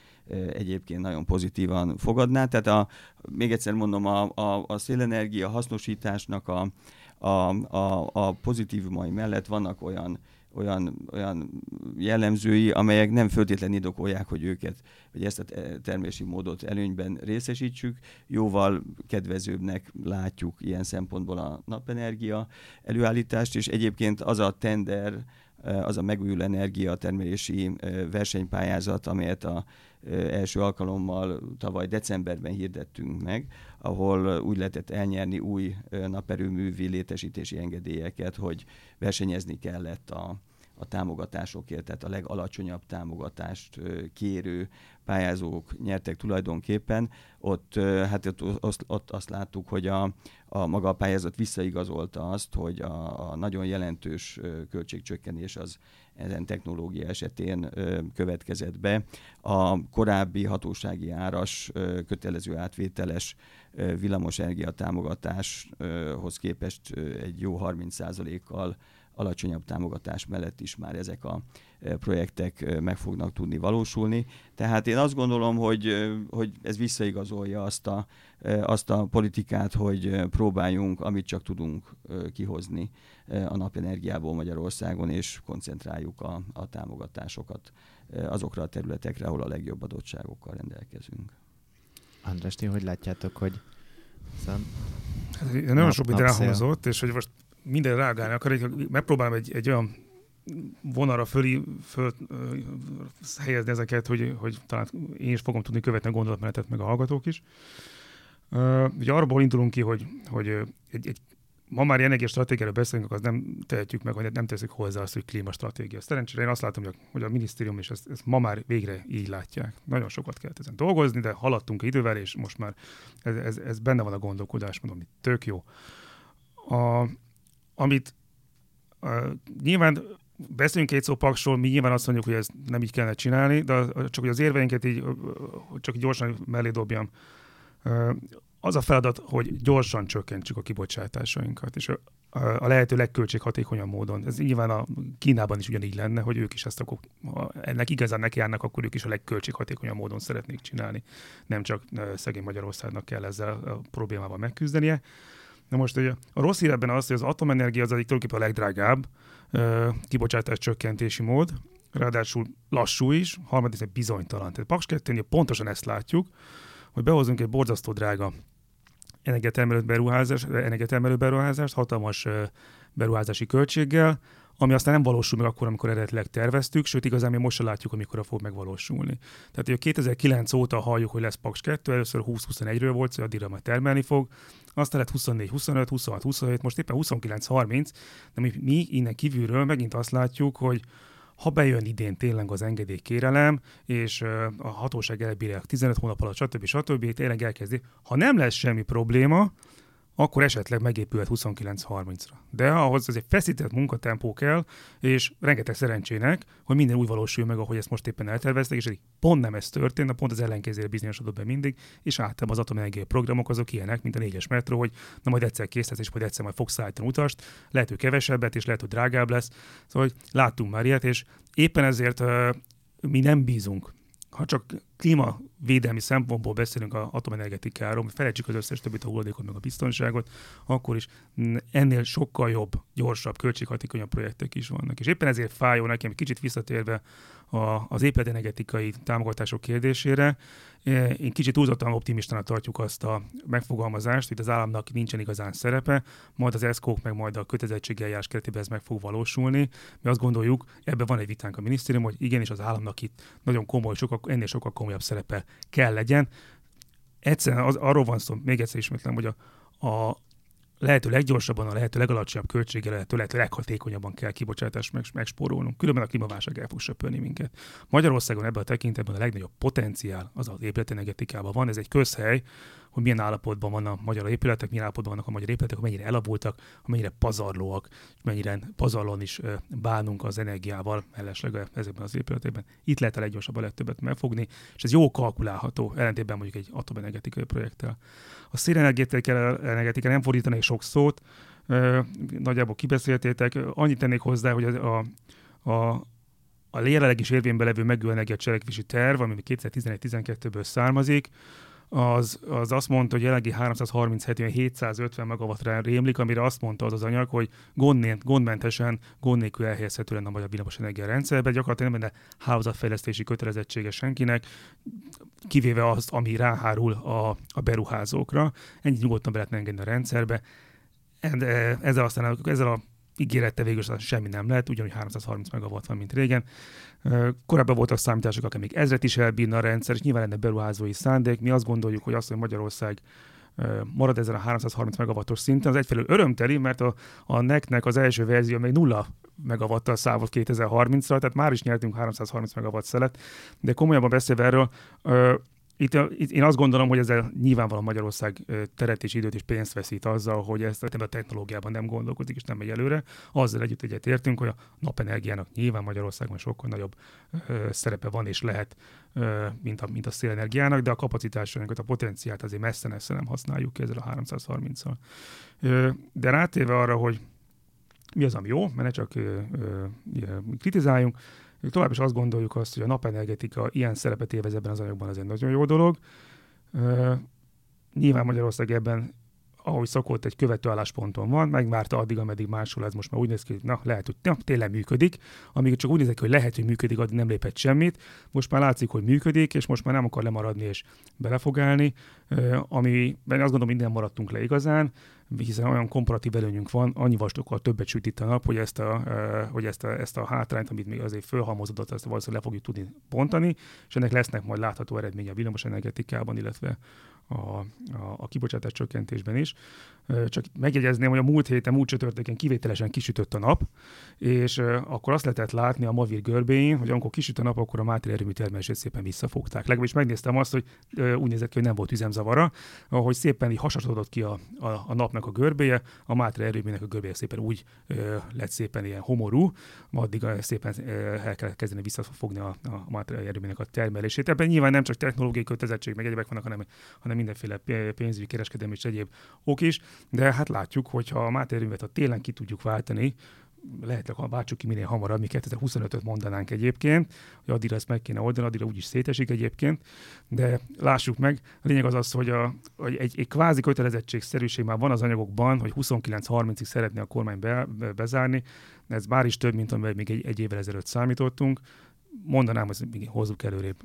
S2: egyébként nagyon pozitívan fogadná. Tehát a, még egyszer mondom, a, a, a szélenergia hasznosításnak a, a, a, a pozitívumai mellett vannak olyan olyan, olyan jellemzői, amelyek nem föltétlenül indokolják, hogy őket, hogy ezt a termési módot előnyben részesítsük. Jóval kedvezőbbnek látjuk ilyen szempontból a napenergia előállítást, és egyébként az a tender, az a megújuló energia termelési versenypályázat, amelyet a első alkalommal tavaly decemberben hirdettünk meg, ahol úgy lehetett elnyerni új naperőművi létesítési engedélyeket, hogy versenyezni kellett a, a támogatásokért, tehát a legalacsonyabb támogatást kérő pályázók nyertek tulajdonképpen. Ott, hát ott, ott, ott azt láttuk, hogy a, a maga a pályázat visszaigazolta azt, hogy a, a nagyon jelentős költségcsökkenés az ezen technológia esetén következett be. A korábbi hatósági áras kötelező átvételes villamosenergia támogatáshoz képest egy jó 30%-kal alacsonyabb támogatás mellett is már ezek a projektek meg fognak tudni valósulni. Tehát én azt gondolom, hogy, hogy ez visszaigazolja azt a, azt a politikát, hogy próbáljunk, amit csak tudunk kihozni a napenergiából Magyarországon, és koncentráljuk a, a támogatásokat azokra a területekre, ahol a legjobb adottságokkal rendelkezünk.
S1: András, ti hogy látjátok, hogy
S3: szem... Hát, nagyon nap, sok minden elhangzott, és hogy most minden reagálni akar, megpróbálom egy, egy olyan vonalra fölí, föl helyezni ezeket, hogy, hogy talán én is fogom tudni követni a gondolatmenetet, meg a hallgatók is. Uh, ugye arról indulunk ki, hogy, hogy egy, egy ma már ilyen stratégiáról beszélünk, az nem tehetjük meg, hogy nem teszik hozzá azt, hogy klímastratégia. Szerencsére én azt látom, hogy a, hogy a minisztérium is ezt, ezt ma már végre így látják. Nagyon sokat kellett ezen dolgozni, de haladtunk idővel, és most már ez, ez, ez benne van a gondolkodás, mondom, hogy tök jó. A, amit uh, nyilván beszélünk két szó paksról, mi nyilván azt mondjuk, hogy ez nem így kellene csinálni, de csak hogy az érveinket így csak gyorsan mellé dobjam. Az a feladat, hogy gyorsan csökkentsük a kibocsátásainkat, és a lehető legköltséghatékonyabb módon. Ez nyilván a Kínában is ugyanígy lenne, hogy ők is ezt akkor, ha ennek igazán nekiállnak, akkor ők is a legköltséghatékonyabb módon szeretnék csinálni. Nem csak szegény Magyarországnak kell ezzel a problémával megküzdenie. Na most ugye, a rossz hír ebben az, hogy az atomenergia az egyik tulajdonképpen a legdrágább kibocsátás csökkentési mód, ráadásul lassú is, harmadik bizonytalan. Tehát Paks 2 pontosan ezt látjuk, hogy behozunk egy borzasztó drága energiatermelő beruházást, energiatermelő beruházást, hatalmas beruházási költséggel, ami aztán nem valósul meg akkor, amikor eredetileg terveztük, sőt igazán mi most sem látjuk, amikor fog megvalósulni. Tehát ugye 2009 óta halljuk, hogy lesz Paks 2, először 20-21-ről volt, hogy addigra majd termelni fog, aztán lett 24, 25, 26, 27, most éppen 29, 30, de mi, mi innen kívülről megint azt látjuk, hogy ha bejön idén tényleg az engedélykérelem, és a hatóság elbírják 15 hónap alatt, stb. stb. tényleg elkezdi. Ha nem lesz semmi probléma, akkor esetleg megépülhet 29-30-ra. De ahhoz egy feszített munkatempó kell, és rengeteg szerencsének, hogy minden úgy valósul meg, ahogy ezt most éppen elterveztek, és pont nem ez történt, de pont az ellenkezőre bizonyosodott be mindig, és általában az atomenergia programok azok ilyenek, mint a négyes metró, hogy na majd egyszer kész lesz, és majd egyszer majd fogsz szállítani utast, lehet, hogy kevesebbet, és lehet, hogy drágább lesz. Szóval, hogy láttunk már ilyet, és éppen ezért uh, mi nem bízunk ha csak klímavédelmi szempontból beszélünk az atomenergetikáról, felejtsük az összes többit, a hulladékot, meg a biztonságot, akkor is ennél sokkal jobb, gyorsabb, költséghatékonyabb projektek is vannak. És éppen ezért fájó nekem, kicsit visszatérve a, az épületenergetikai támogatások kérdésére, én kicsit túlzottan optimistának tartjuk azt a megfogalmazást, hogy az államnak nincsen igazán szerepe, majd az eszkók meg majd a kötelezettségeljárás keretében ez meg fog valósulni. Mi azt gondoljuk, ebben van egy vitánk a minisztérium, hogy igenis az államnak itt nagyon komoly, sokkal, ennél sokkal komolyabb szerepe kell legyen. Egyszerűen az, arról van szó, még egyszer ismétlem, hogy a, a, lehető leggyorsabban, a lehető legalacsonyabb költséggel, lehető, lehető leghatékonyabban kell kibocsátást meg, megspórolnunk. Különben a klímaválság el fog söpölni minket. Magyarországon ebben a tekintetben a legnagyobb potenciál az az épületenergetikában van. Ez egy közhely, hogy milyen állapotban vannak a magyar épületek, milyen állapotban vannak a magyar épületek, hogy mennyire elavultak, mennyire pazarlóak, mennyire pazarlón is bánunk az energiával mellesleg ezekben az épületekben. Itt lehet a leggyorsabban a legtöbbet megfogni, és ez jó kalkulálható, ellentétben mondjuk egy atomenergetikai projekttel. A szélenergetika nem fordítanék sok szót, nagyjából kibeszéltétek. Annyit tennék hozzá, hogy a, a, a jelenleg is érvényben levő megújuló energia cselekvési terv, ami 2011-12-ből származik, az, az azt mondta, hogy jelenlegi 337 750 megawattra rémlik, amire azt mondta az az anyag, hogy gond, gondmentesen, gond nélkül elhelyezhető lenne a magyar villamos energia rendszerbe. Gyakorlatilag nem lenne hálózatfejlesztési kötelezettsége senkinek, kivéve azt, ami ráhárul a, a beruházókra. Ennyi nyugodtan be lehetne engedni a rendszerbe. Ezzel aztán ezzel a ígérette végül semmi nem lehet, ugyanúgy 330 megawatt van, mint régen. Korábban voltak számítások, akik még ezret is elbírna a rendszer, és nyilván lenne beruházói szándék. Mi azt gondoljuk, hogy azt, hogy Magyarország marad ezen a 330 megawattos szinten, az egyfelől örömteli, mert a, a NEC-nek az első verzió még nulla megawattal szávolt 2030-ra, tehát már is nyertünk 330 megawatt szelet, de komolyabban beszélve erről, itt, itt én azt gondolom, hogy ezzel nyilvánvalóan Magyarország teret és időt és pénzt veszít azzal, hogy ezt a technológiában nem gondolkodik és nem megy előre. Azzal együtt egyet értünk, hogy a napenergiának nyilván Magyarországon sokkal nagyobb ö, szerepe van és lehet, ö, mint, a, mint a szélenergiának, de a kapacitásainkat, a potenciált azért messze-messze nem használjuk ki ezzel a 330-al. Ö, de rátéve arra, hogy mi az, ami jó, mert ne csak ö, ö, kritizáljunk, tovább is azt gondoljuk azt, hogy a napenergetika ilyen szerepet élvez ebben az anyagban, az egy nagyon jó dolog. Uh, nyilván Magyarország ebben ahogy szokott, egy követő állásponton van, megvárta addig, ameddig máshol ez most már úgy néz ki, hogy na, lehet, hogy na, tényleg működik. Amíg csak úgy nézek, hogy lehet, hogy működik, addig nem lépett semmit. Most már látszik, hogy működik, és most már nem akar lemaradni és bele fog állni, ami azt gondolom, minden maradtunk le igazán hiszen olyan komparatív előnyünk van, annyival sokkal többet süt itt a nap, hogy ezt a, hogy ezt a, ezt a hátrányt, amit még azért fölhalmozódott, ezt valószínűleg le fogjuk tudni bontani, és ennek lesznek majd látható eredménye a villamos energetikában, illetve a, a, a kibocsátás csökkentésben is. Csak megjegyezném, hogy a múlt héten, múlt csütörtökön kivételesen kisütött a nap, és akkor azt lehetett látni a Mavir görbéjén, hogy amikor kisüt a nap, akkor a Máté erőmű termelését szépen visszafogták. Legalábbis megnéztem azt, hogy úgy nézett ki, hogy nem volt üzemzavara, ahogy szépen így hasasodott ki a, a, a napnak a görbéje, a Máté erőműnek a görbéje szépen úgy lett szépen ilyen homorú, addig szépen el kell kezdeni visszafogni a, a Máté erőműnek a termelését. Ebben nyilván nem csak technológiai kötelezettség, meg egyébek vannak, hanem, hanem mindenféle pénzügyi kereskedelmi és egyéb ok is, de hát látjuk, hogy ha a Máté erőművet a télen ki tudjuk váltani, lehet, ha váltsuk ki minél hamarabb, mi 2025-öt mondanánk egyébként, hogy addigra ezt meg kéne oldani, addigra úgyis szétesik egyébként, de lássuk meg, a lényeg az az, hogy, a, hogy egy, egy kvázi kötelezettségszerűség már van az anyagokban, hogy 29-30-ig szeretné a kormány be, bezárni, ez már is több, mint amivel még egy, egy évvel ezelőtt számítottunk, mondanám, hogy még hozzuk előrébb,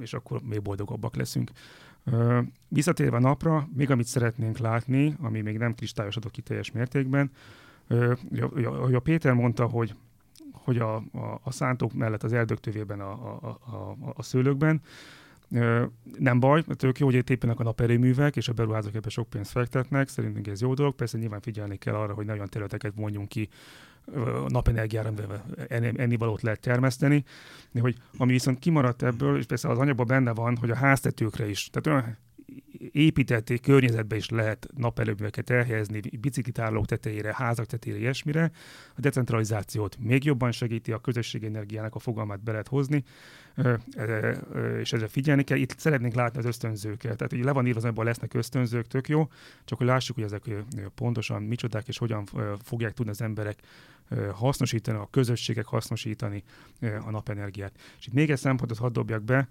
S3: és akkor még boldogabbak leszünk. Visszatérve napra, még amit szeretnénk látni, ami még nem kristályosodott ki teljes mértékben, hogy a Péter mondta, hogy hogy a, a, a szántók mellett az erdők tövében a, a, a, a szőlőkben, nem baj, mert ők jó, hogy itt épülnek a naperőművek, és a beruházók ebbe sok pénzt fektetnek, szerintünk ez jó dolog. Persze nyilván figyelni kell arra, hogy nagyon területeket vonjunk ki napenergiára, ennivalót lehet termeszteni, de hogy ami viszont kimaradt ebből, és persze az anyagban benne van, hogy a háztetőkre is, tehát olyan épített környezetbe is lehet napelőműveket elhelyezni, biciklitárlók tetejére, házak tetejére, ilyesmire. A decentralizációt még jobban segíti, a közösségi energiának a fogalmát be lehet hozni, és ezzel figyelni kell. Itt szeretnénk látni az ösztönzőket. Tehát ugye le van írva, hogy lesznek ösztönzők, tök jó, csak hogy lássuk, hogy ezek pontosan micsodák, és hogyan fogják tudni az emberek hasznosítani, a közösségek hasznosítani a napenergiát. És itt még egy szempontot hadd dobjak be,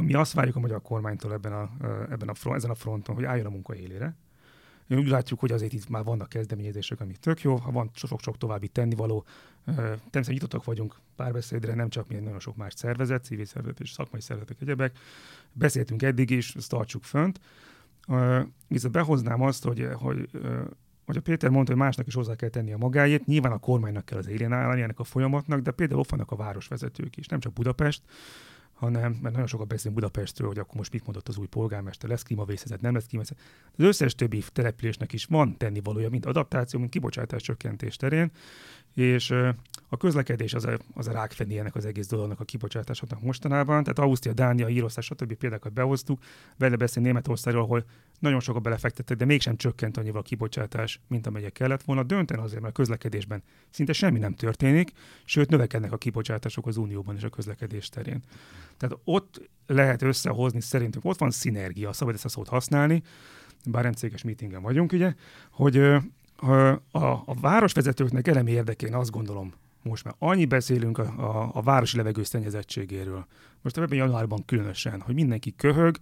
S3: mi azt várjuk a magyar kormánytól ebben a, ebben a front, ezen a fronton, hogy álljon a munka élére. Mi úgy látjuk, hogy azért itt már vannak kezdeményezések, amik tök jó, ha van sok-sok további tennivaló. Természetesen nyitottak vagyunk párbeszédre, nem csak mi, nagyon sok más szervezet, civil szervezet és szakmai szervezetek, egyebek. Beszéltünk eddig is, ezt tartsuk fönt. Viszont behoznám azt, hogy, hogy hogy a Péter mondta, hogy másnak is hozzá kell tenni a magáét, nyilván a kormánynak kell az élén állni ennek a folyamatnak, de például ott vannak a városvezetők is, nem csak Budapest, hanem, mert nagyon sokat beszélünk Budapestről, hogy akkor most mit mondott az új polgármester, lesz klímavészezet, nem lesz klímavészezet. Az összes többi településnek is van tennivalója, mint adaptáció, mint kibocsátás csökkentés terén, és a közlekedés az a, az a rákfené ennek az egész dolognak a kibocsátásoknak mostanában. Tehát Ausztria, Dánia, Írország, stb. példákat behoztuk. Vele beszélni Németországról, ahol nagyon sokat belefektettek, de mégsem csökkent annyival a kibocsátás, mint amelyek kellett volna. Dönten azért, mert a közlekedésben szinte semmi nem történik, sőt növekednek a kibocsátások az Unióban és a közlekedés terén. Tehát ott lehet összehozni szerintünk, ott van szinergia, szabad ezt a szót használni, bár nem céges meetingen vagyunk, ugye, hogy a, a, városvezetőknek elemi érdekén azt gondolom, Most már annyi beszélünk a, a, a városi levegő szennyezettségéről. Most ebben januárban különösen, hogy mindenki köhög,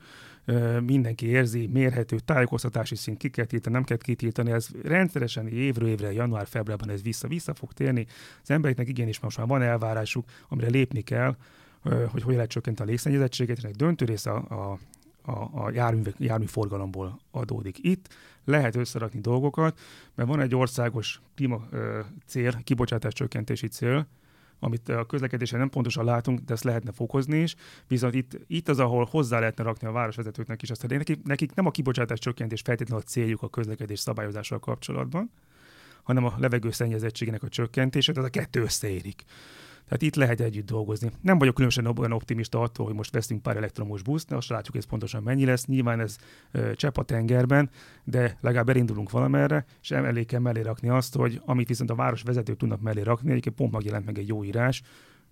S3: mindenki érzi, mérhető tájékoztatási szint ki kell tiltani, nem kell kitiltani, ez rendszeresen évről évre, január-februárban ez vissza-vissza fog térni. Az embereknek igenis most már van elvárásuk, amire lépni kell, hogy hogy lehet csökkenteni a légszennyezettséget, egy döntő része a, a a, a jármű, járműforgalomból adódik. Itt lehet összerakni dolgokat, mert van egy országos klíma cél, kibocsátás csökkentési cél, amit a közlekedésen nem pontosan látunk, de ezt lehetne fokozni is, viszont itt, itt az, ahol hozzá lehetne rakni a városvezetőknek is azt, hogy nekik, nekik nem a kibocsátás csökkentés feltétlenül a céljuk a közlekedés szabályozással kapcsolatban, hanem a levegő szennyezettségének a csökkentése, tehát a kettő összeérik. Tehát itt lehet együtt dolgozni. Nem vagyok különösen olyan optimista attól, hogy most veszünk pár elektromos buszt, de azt látjuk, ez pontosan mennyi lesz. Nyilván ez ö, csepp a tengerben, de legalább elindulunk valamerre, és elég kell mellé rakni azt, hogy amit viszont a város vezetők tudnak mellé rakni, egyébként pont megjelent meg egy jó írás,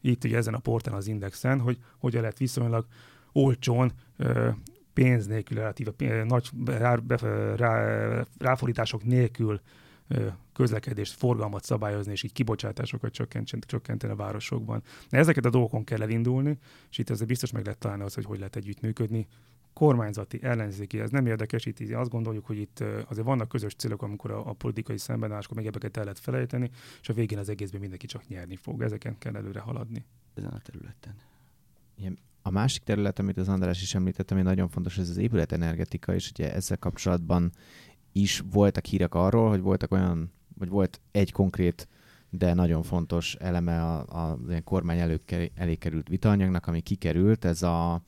S3: itt ugye ezen a portán az Indexen, hogy hogyan lehet viszonylag olcsón ö, pénz nélkül, relatíve pénz, nagy rá, rá, ráfordítások nélkül közlekedést, forgalmat szabályozni, és így kibocsátásokat csökkenteni, csökkenteni a városokban. De ezeket a dolgokon kell elindulni, és itt azért biztos meg lehet találni az, hogy hogy lehet együttműködni. Kormányzati, ellenzéki, ez nem érdekes, itt azt gondoljuk, hogy itt azért vannak közös célok, amikor a, a politikai szembenálláskor még ebbeket el lehet felejteni, és a végén az egészben mindenki csak nyerni fog. Ezeken kell előre haladni.
S2: Ezen a területen.
S1: Igen, a másik terület, amit az András is említett, ami nagyon fontos, ez az épületenergetika, és ugye ezzel kapcsolatban is voltak hírek arról, hogy voltak olyan, vagy volt egy konkrét, de nagyon fontos eleme a, a, a kormány elő, elé került vitanyagnak, ami kikerült, ez a,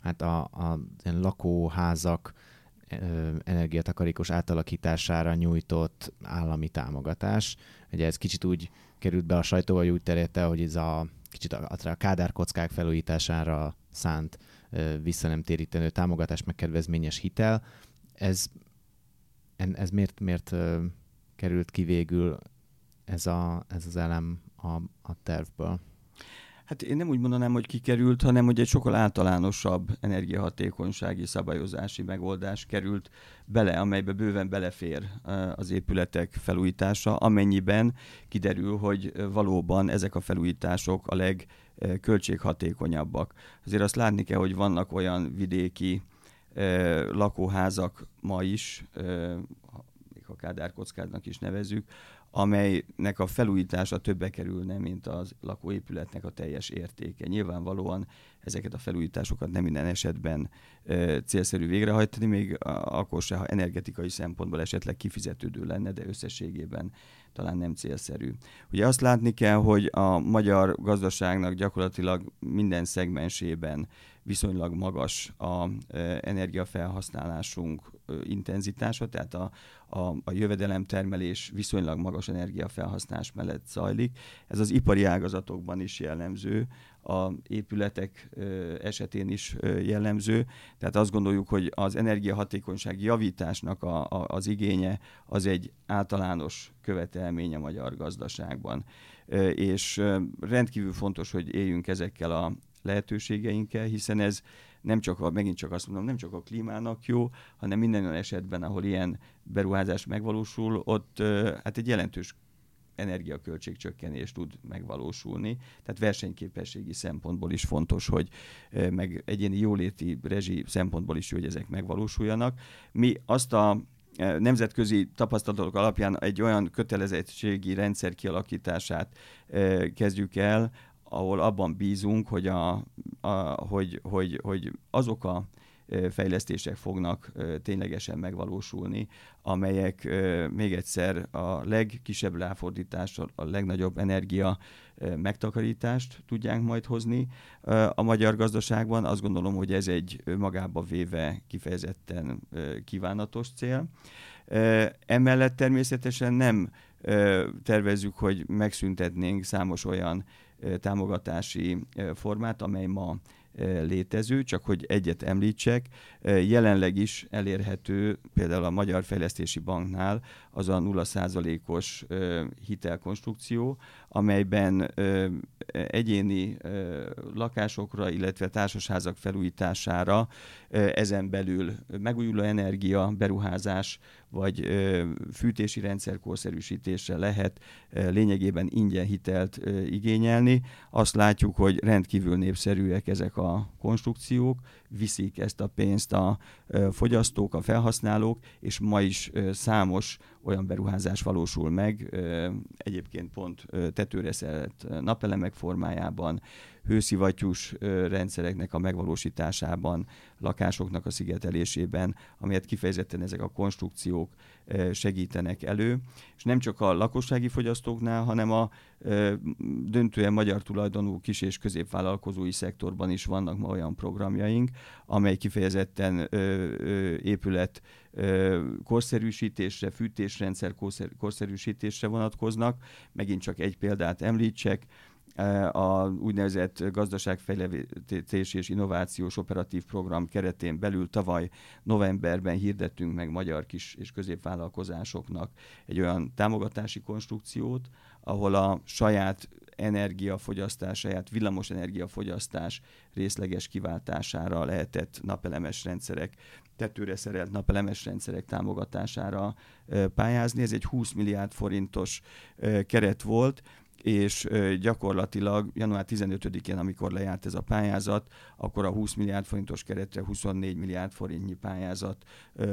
S1: hát a, a ilyen lakóházak energiatakarékos átalakítására nyújtott állami támogatás. Ugye ez kicsit úgy került be a sajtóba, hogy úgy terjedte, hogy ez a kicsit a, a kádárkockák felújítására szánt vissza nem térítendő támogatás, meg kedvezményes hitel. Ez ez miért, miért került ki végül ez, a, ez az elem a, a tervből?
S2: Hát én nem úgy mondanám, hogy kikerült, hanem hogy egy sokkal általánosabb energiahatékonysági szabályozási megoldás került bele, amelybe bőven belefér az épületek felújítása, amennyiben kiderül, hogy valóban ezek a felújítások a legköltséghatékonyabbak. Azért azt látni kell, hogy vannak olyan vidéki lakóházak ma is, még a Kádár kockádnak is nevezük, amelynek a felújítása többe kerülne, mint az lakóépületnek a teljes értéke. Nyilvánvalóan ezeket a felújításokat nem minden esetben e, célszerű végrehajtani, még akkor se, ha energetikai szempontból esetleg kifizetődő lenne, de összességében talán nem célszerű. Ugye azt látni kell, hogy a magyar gazdaságnak gyakorlatilag minden szegmensében viszonylag magas a e, energiafelhasználásunk e, intenzitása, tehát a, a, a jövedelemtermelés viszonylag magas energiafelhasználás mellett zajlik. Ez az ipari ágazatokban is jellemző, a épületek esetén is jellemző. Tehát azt gondoljuk, hogy az energiahatékonyság javításnak a, a, az igénye az egy általános követelmény a magyar gazdaságban. És rendkívül fontos, hogy éljünk ezekkel a lehetőségeinkkel, hiszen ez nem csak a, megint csak azt mondom, nem csak a klímának jó, hanem minden olyan esetben, ahol ilyen beruházás megvalósul, ott hát egy jelentős energiaköltségcsökkenés tud megvalósulni. Tehát versenyképességi szempontból is fontos, hogy meg egyéni jóléti rezsi szempontból is hogy ezek megvalósuljanak. Mi azt a nemzetközi tapasztalatok alapján egy olyan kötelezettségi rendszer kialakítását kezdjük el, ahol abban bízunk, hogy, a, a, hogy, hogy, hogy azok a fejlesztések fognak ténylegesen megvalósulni, amelyek még egyszer a legkisebb ráfordítással a legnagyobb energia megtakarítást tudják majd hozni a magyar gazdaságban. Azt gondolom, hogy ez egy magába véve kifejezetten kívánatos cél. Emellett természetesen nem tervezzük, hogy megszüntetnénk számos olyan támogatási formát, amely ma létező, csak hogy egyet említsek, jelenleg is elérhető például a Magyar Fejlesztési Banknál az a 0%-os hitelkonstrukció, amelyben egyéni lakásokra, illetve társasházak felújítására ezen belül megújuló energia, beruházás, vagy fűtési rendszer korszerűsítésre lehet lényegében ingyen hitelt igényelni. Azt látjuk, hogy rendkívül népszerűek ezek a konstrukciók, viszik ezt a pénzt a fogyasztók, a felhasználók, és ma is számos olyan beruházás valósul meg, egyébként pont tetőre szeret napelemek formájában, hőszivattyús rendszereknek a megvalósításában, lakásoknak a szigetelésében, amelyet kifejezetten ezek a konstrukciók segítenek elő, és nem csak a lakossági fogyasztóknál, hanem a döntően magyar tulajdonú kis- és középvállalkozói szektorban is vannak ma olyan programjaink, amely kifejezetten épület korszerűsítésre, fűtésrendszer korszerűsítésre vonatkoznak. Megint csak egy példát említsek, a úgynevezett gazdaságfejlesztés és innovációs operatív program keretén belül tavaly novemberben hirdettünk meg magyar kis és középvállalkozásoknak egy olyan támogatási konstrukciót, ahol a saját energiafogyasztás, saját villamos energiafogyasztás részleges kiváltására lehetett napelemes rendszerek, tetőre szerelt napelemes rendszerek támogatására pályázni. Ez egy 20 milliárd forintos keret volt, és gyakorlatilag január 15-én, amikor lejárt ez a pályázat, akkor a 20 milliárd forintos keretre 24 milliárd forintnyi pályázat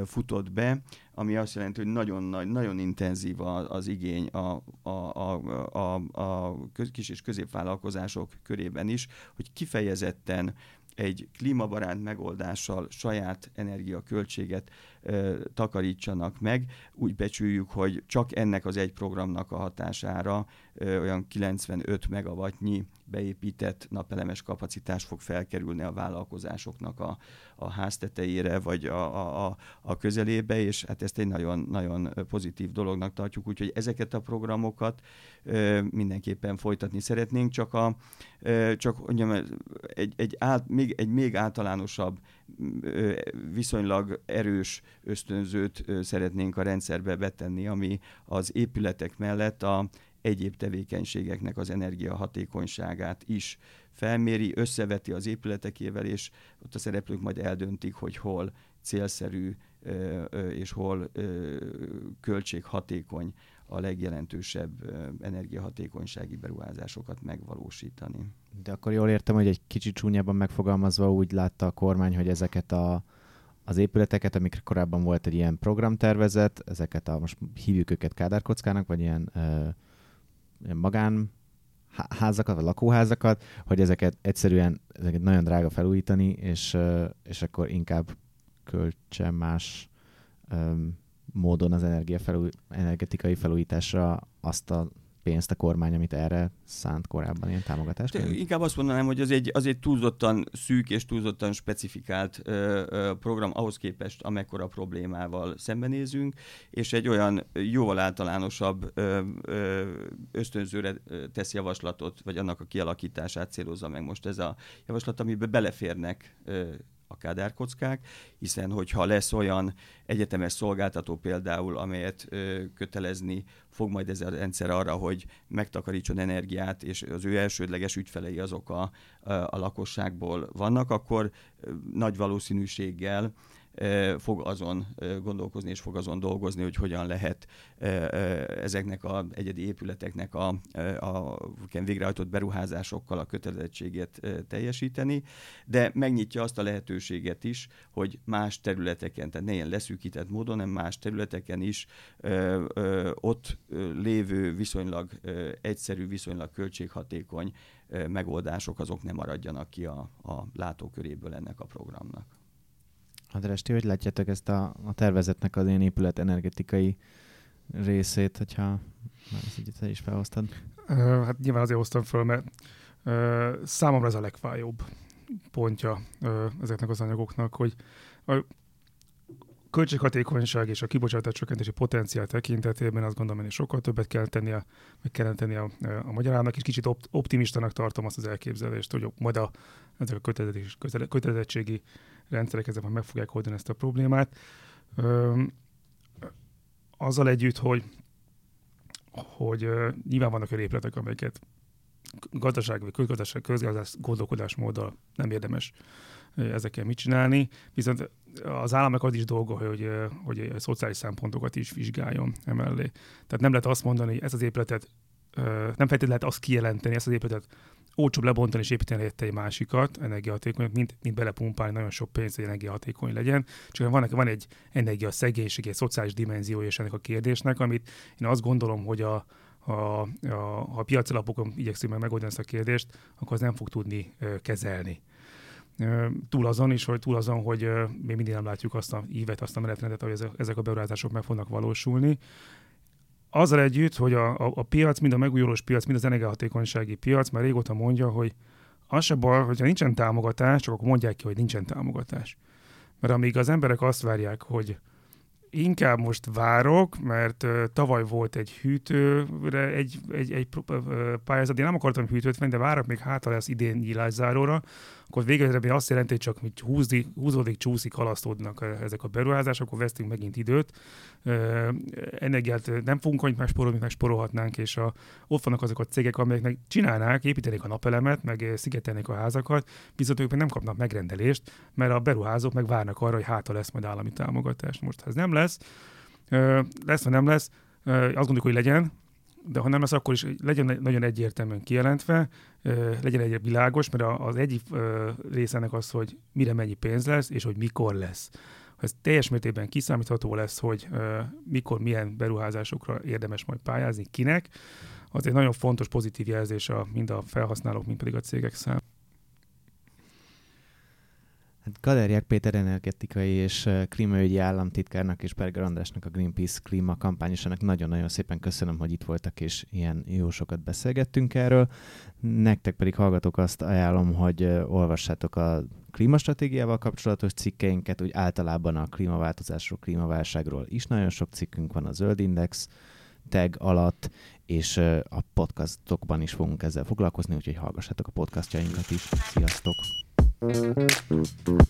S2: futott be, ami azt jelenti, hogy nagyon nagy, nagyon intenzív az igény a, a, a, a, a kis és középvállalkozások körében is, hogy kifejezetten egy klímabarát megoldással saját energiaköltséget ö, takarítsanak meg. Úgy becsüljük, hogy csak ennek az egy programnak a hatására ö, olyan 95 megawattnyi beépített napelemes kapacitás fog felkerülni a vállalkozásoknak a, a háztetejére, vagy a, a, a, közelébe, és hát ezt egy nagyon, nagyon pozitív dolognak tartjuk, úgyhogy ezeket a programokat ö, mindenképpen folytatni szeretnénk, csak, a, ö, csak mondjam, egy, egy, át, még, egy még általánosabb, ö, viszonylag erős ösztönzőt ö, szeretnénk a rendszerbe betenni, ami az épületek mellett a egyéb tevékenységeknek az energiahatékonyságát is felméri, összeveti az épületekével, és ott a szereplők majd eldöntik, hogy hol célszerű és hol költséghatékony a legjelentősebb energiahatékonysági beruházásokat megvalósítani.
S1: De akkor jól értem, hogy egy kicsit csúnyában megfogalmazva úgy látta a kormány, hogy ezeket a, az épületeket, amikre korábban volt egy ilyen programtervezet, ezeket a, most hívjuk őket kádárkockának, vagy ilyen ilyen magán házakat, vagy lakóházakat, hogy ezeket egyszerűen ezeket nagyon drága felújítani, és, és akkor inkább költse más um, módon az energia felúj, energetikai felújításra azt a pénzt a kormány, amit erre szánt korábban ilyen támogatást?
S2: Inkább azt mondanám, hogy az egy, az egy túlzottan szűk és túlzottan specifikált ö, ö, program ahhoz képest, amekkora problémával szembenézünk, és egy olyan jóval általánosabb ö, ö, ösztönzőre tesz javaslatot, vagy annak a kialakítását célozza meg most ez a javaslat, amiben beleférnek ö, a kádárkockák, hiszen hogyha lesz olyan egyetemes szolgáltató például, amelyet ö, kötelezni fog majd ez a rendszer arra, hogy megtakarítson energiát, és az ő elsődleges ügyfelei azok a, a, lakosságból vannak, akkor ö, nagy valószínűséggel fog azon gondolkozni és fog azon dolgozni, hogy hogyan lehet ezeknek az egyedi épületeknek a, a végrehajtott beruházásokkal a kötelezettséget teljesíteni, de megnyitja azt a lehetőséget is, hogy más területeken, tehát ne ilyen leszűkített módon, hanem más területeken is ott lévő viszonylag egyszerű, viszonylag költséghatékony megoldások azok nem maradjanak ki a, a látóköréből ennek a programnak.
S1: András, ti hogy látjátok ezt a, a tervezetnek az én épület energetikai részét, hogyha már ezt így te is felhoztad?
S3: Uh, hát nyilván azért hoztam föl, mert uh, számomra ez a legfájóbb pontja uh, ezeknek az anyagoknak, hogy uh, költséghatékonyság és a kibocsátás csökkentési potenciál tekintetében azt gondolom, hogy sokkal többet kell tenni a, meg kellene tenni a, a magyar államnak, és kicsit opt, optimistának tartom azt az elképzelést, hogy majd a, ezek a kötelezettségi rendszerek ezek meg fogják oldani ezt a problémát. Ö, azzal együtt, hogy, hogy nyilván vannak olyan épületek, amelyeket gazdaság vagy közgazdaság, közgazdaság gondolkodásmóddal nem érdemes ezekkel mit csinálni, viszont az államnak az is dolga, hogy, hogy a szociális szempontokat is vizsgáljon emellé. Tehát nem lehet azt mondani, hogy ez az épületet, nem feltétlenül lehet azt kijelenteni, ezt az épületet olcsóbb lebontani és építeni helyette egy másikat, energiahatékony, mint, mint belepumpálni nagyon sok pénzt, hogy energiahatékony legyen. Csak van, van egy energiaszegénység, egy szociális dimenziója is ennek a kérdésnek, amit én azt gondolom, hogy a, a, a, ha a piaci igyekszünk meg megoldani ezt a kérdést, akkor az nem fog tudni ö, kezelni. Ö, túl azon is, hogy túl azon, hogy ö, még mindig nem látjuk azt a ívet, azt a menetrendet, hogy ezek, ezek a beruházások meg fognak valósulni. Azzal együtt, hogy a, a, a piac, mind a megújulós piac, mind az energiahatékonysági piac már régóta mondja, hogy az se baj, hogyha nincsen támogatás, csak akkor mondják ki, hogy nincsen támogatás. Mert amíg az emberek azt várják, hogy inkább most várok, mert tavaly volt egy hűtőre egy, egy, egy pályázat, én nem akartam hűtőt venni, de várok még hátra lesz idén nyílászáróra, akkor végül azt jelenti, hogy csak hogy húzdik, húzódik, csúszik, halasztódnak ezek a beruházások, akkor vesztünk megint időt. Energiát nem fogunk annyit megspórolni, mint megspórolhatnánk, és a, ott vannak azok a cégek, amelyeknek csinálnák, építenék a napelemet, meg szigetelnék a házakat, viszont ők meg nem kapnak megrendelést, mert a beruházók meg várnak arra, hogy hátra lesz majd állami támogatás. Most, ha ez nem lesz, lesz vagy nem lesz, azt gondoljuk, hogy legyen, de ha nem lesz, akkor is legyen nagyon egyértelműen kijelentve, legyen egy világos, mert az egyik része ennek az, hogy mire mennyi pénz lesz, és hogy mikor lesz. Ha ez teljes mértékben kiszámítható lesz, hogy mikor, milyen beruházásokra érdemes majd pályázni, kinek, az egy nagyon fontos pozitív jelzés a, mind a felhasználók, mind pedig a cégek számára.
S1: Hát Galerják Péter energetikai és klímaügyi államtitkárnak és Berger Andrásnak a Greenpeace klíma kampányosának nagyon-nagyon szépen köszönöm, hogy itt voltak és ilyen jó sokat beszélgettünk erről. Nektek pedig hallgatok azt ajánlom, hogy olvassátok a klímastratégiával kapcsolatos cikkeinket, úgy általában a klímaváltozásról, klímaválságról is nagyon sok cikkünk van a Zöld Index tag alatt, és a podcastokban is fogunk ezzel foglalkozni, úgyhogy hallgassátok a podcastjainkat is. Sziasztok! Bye.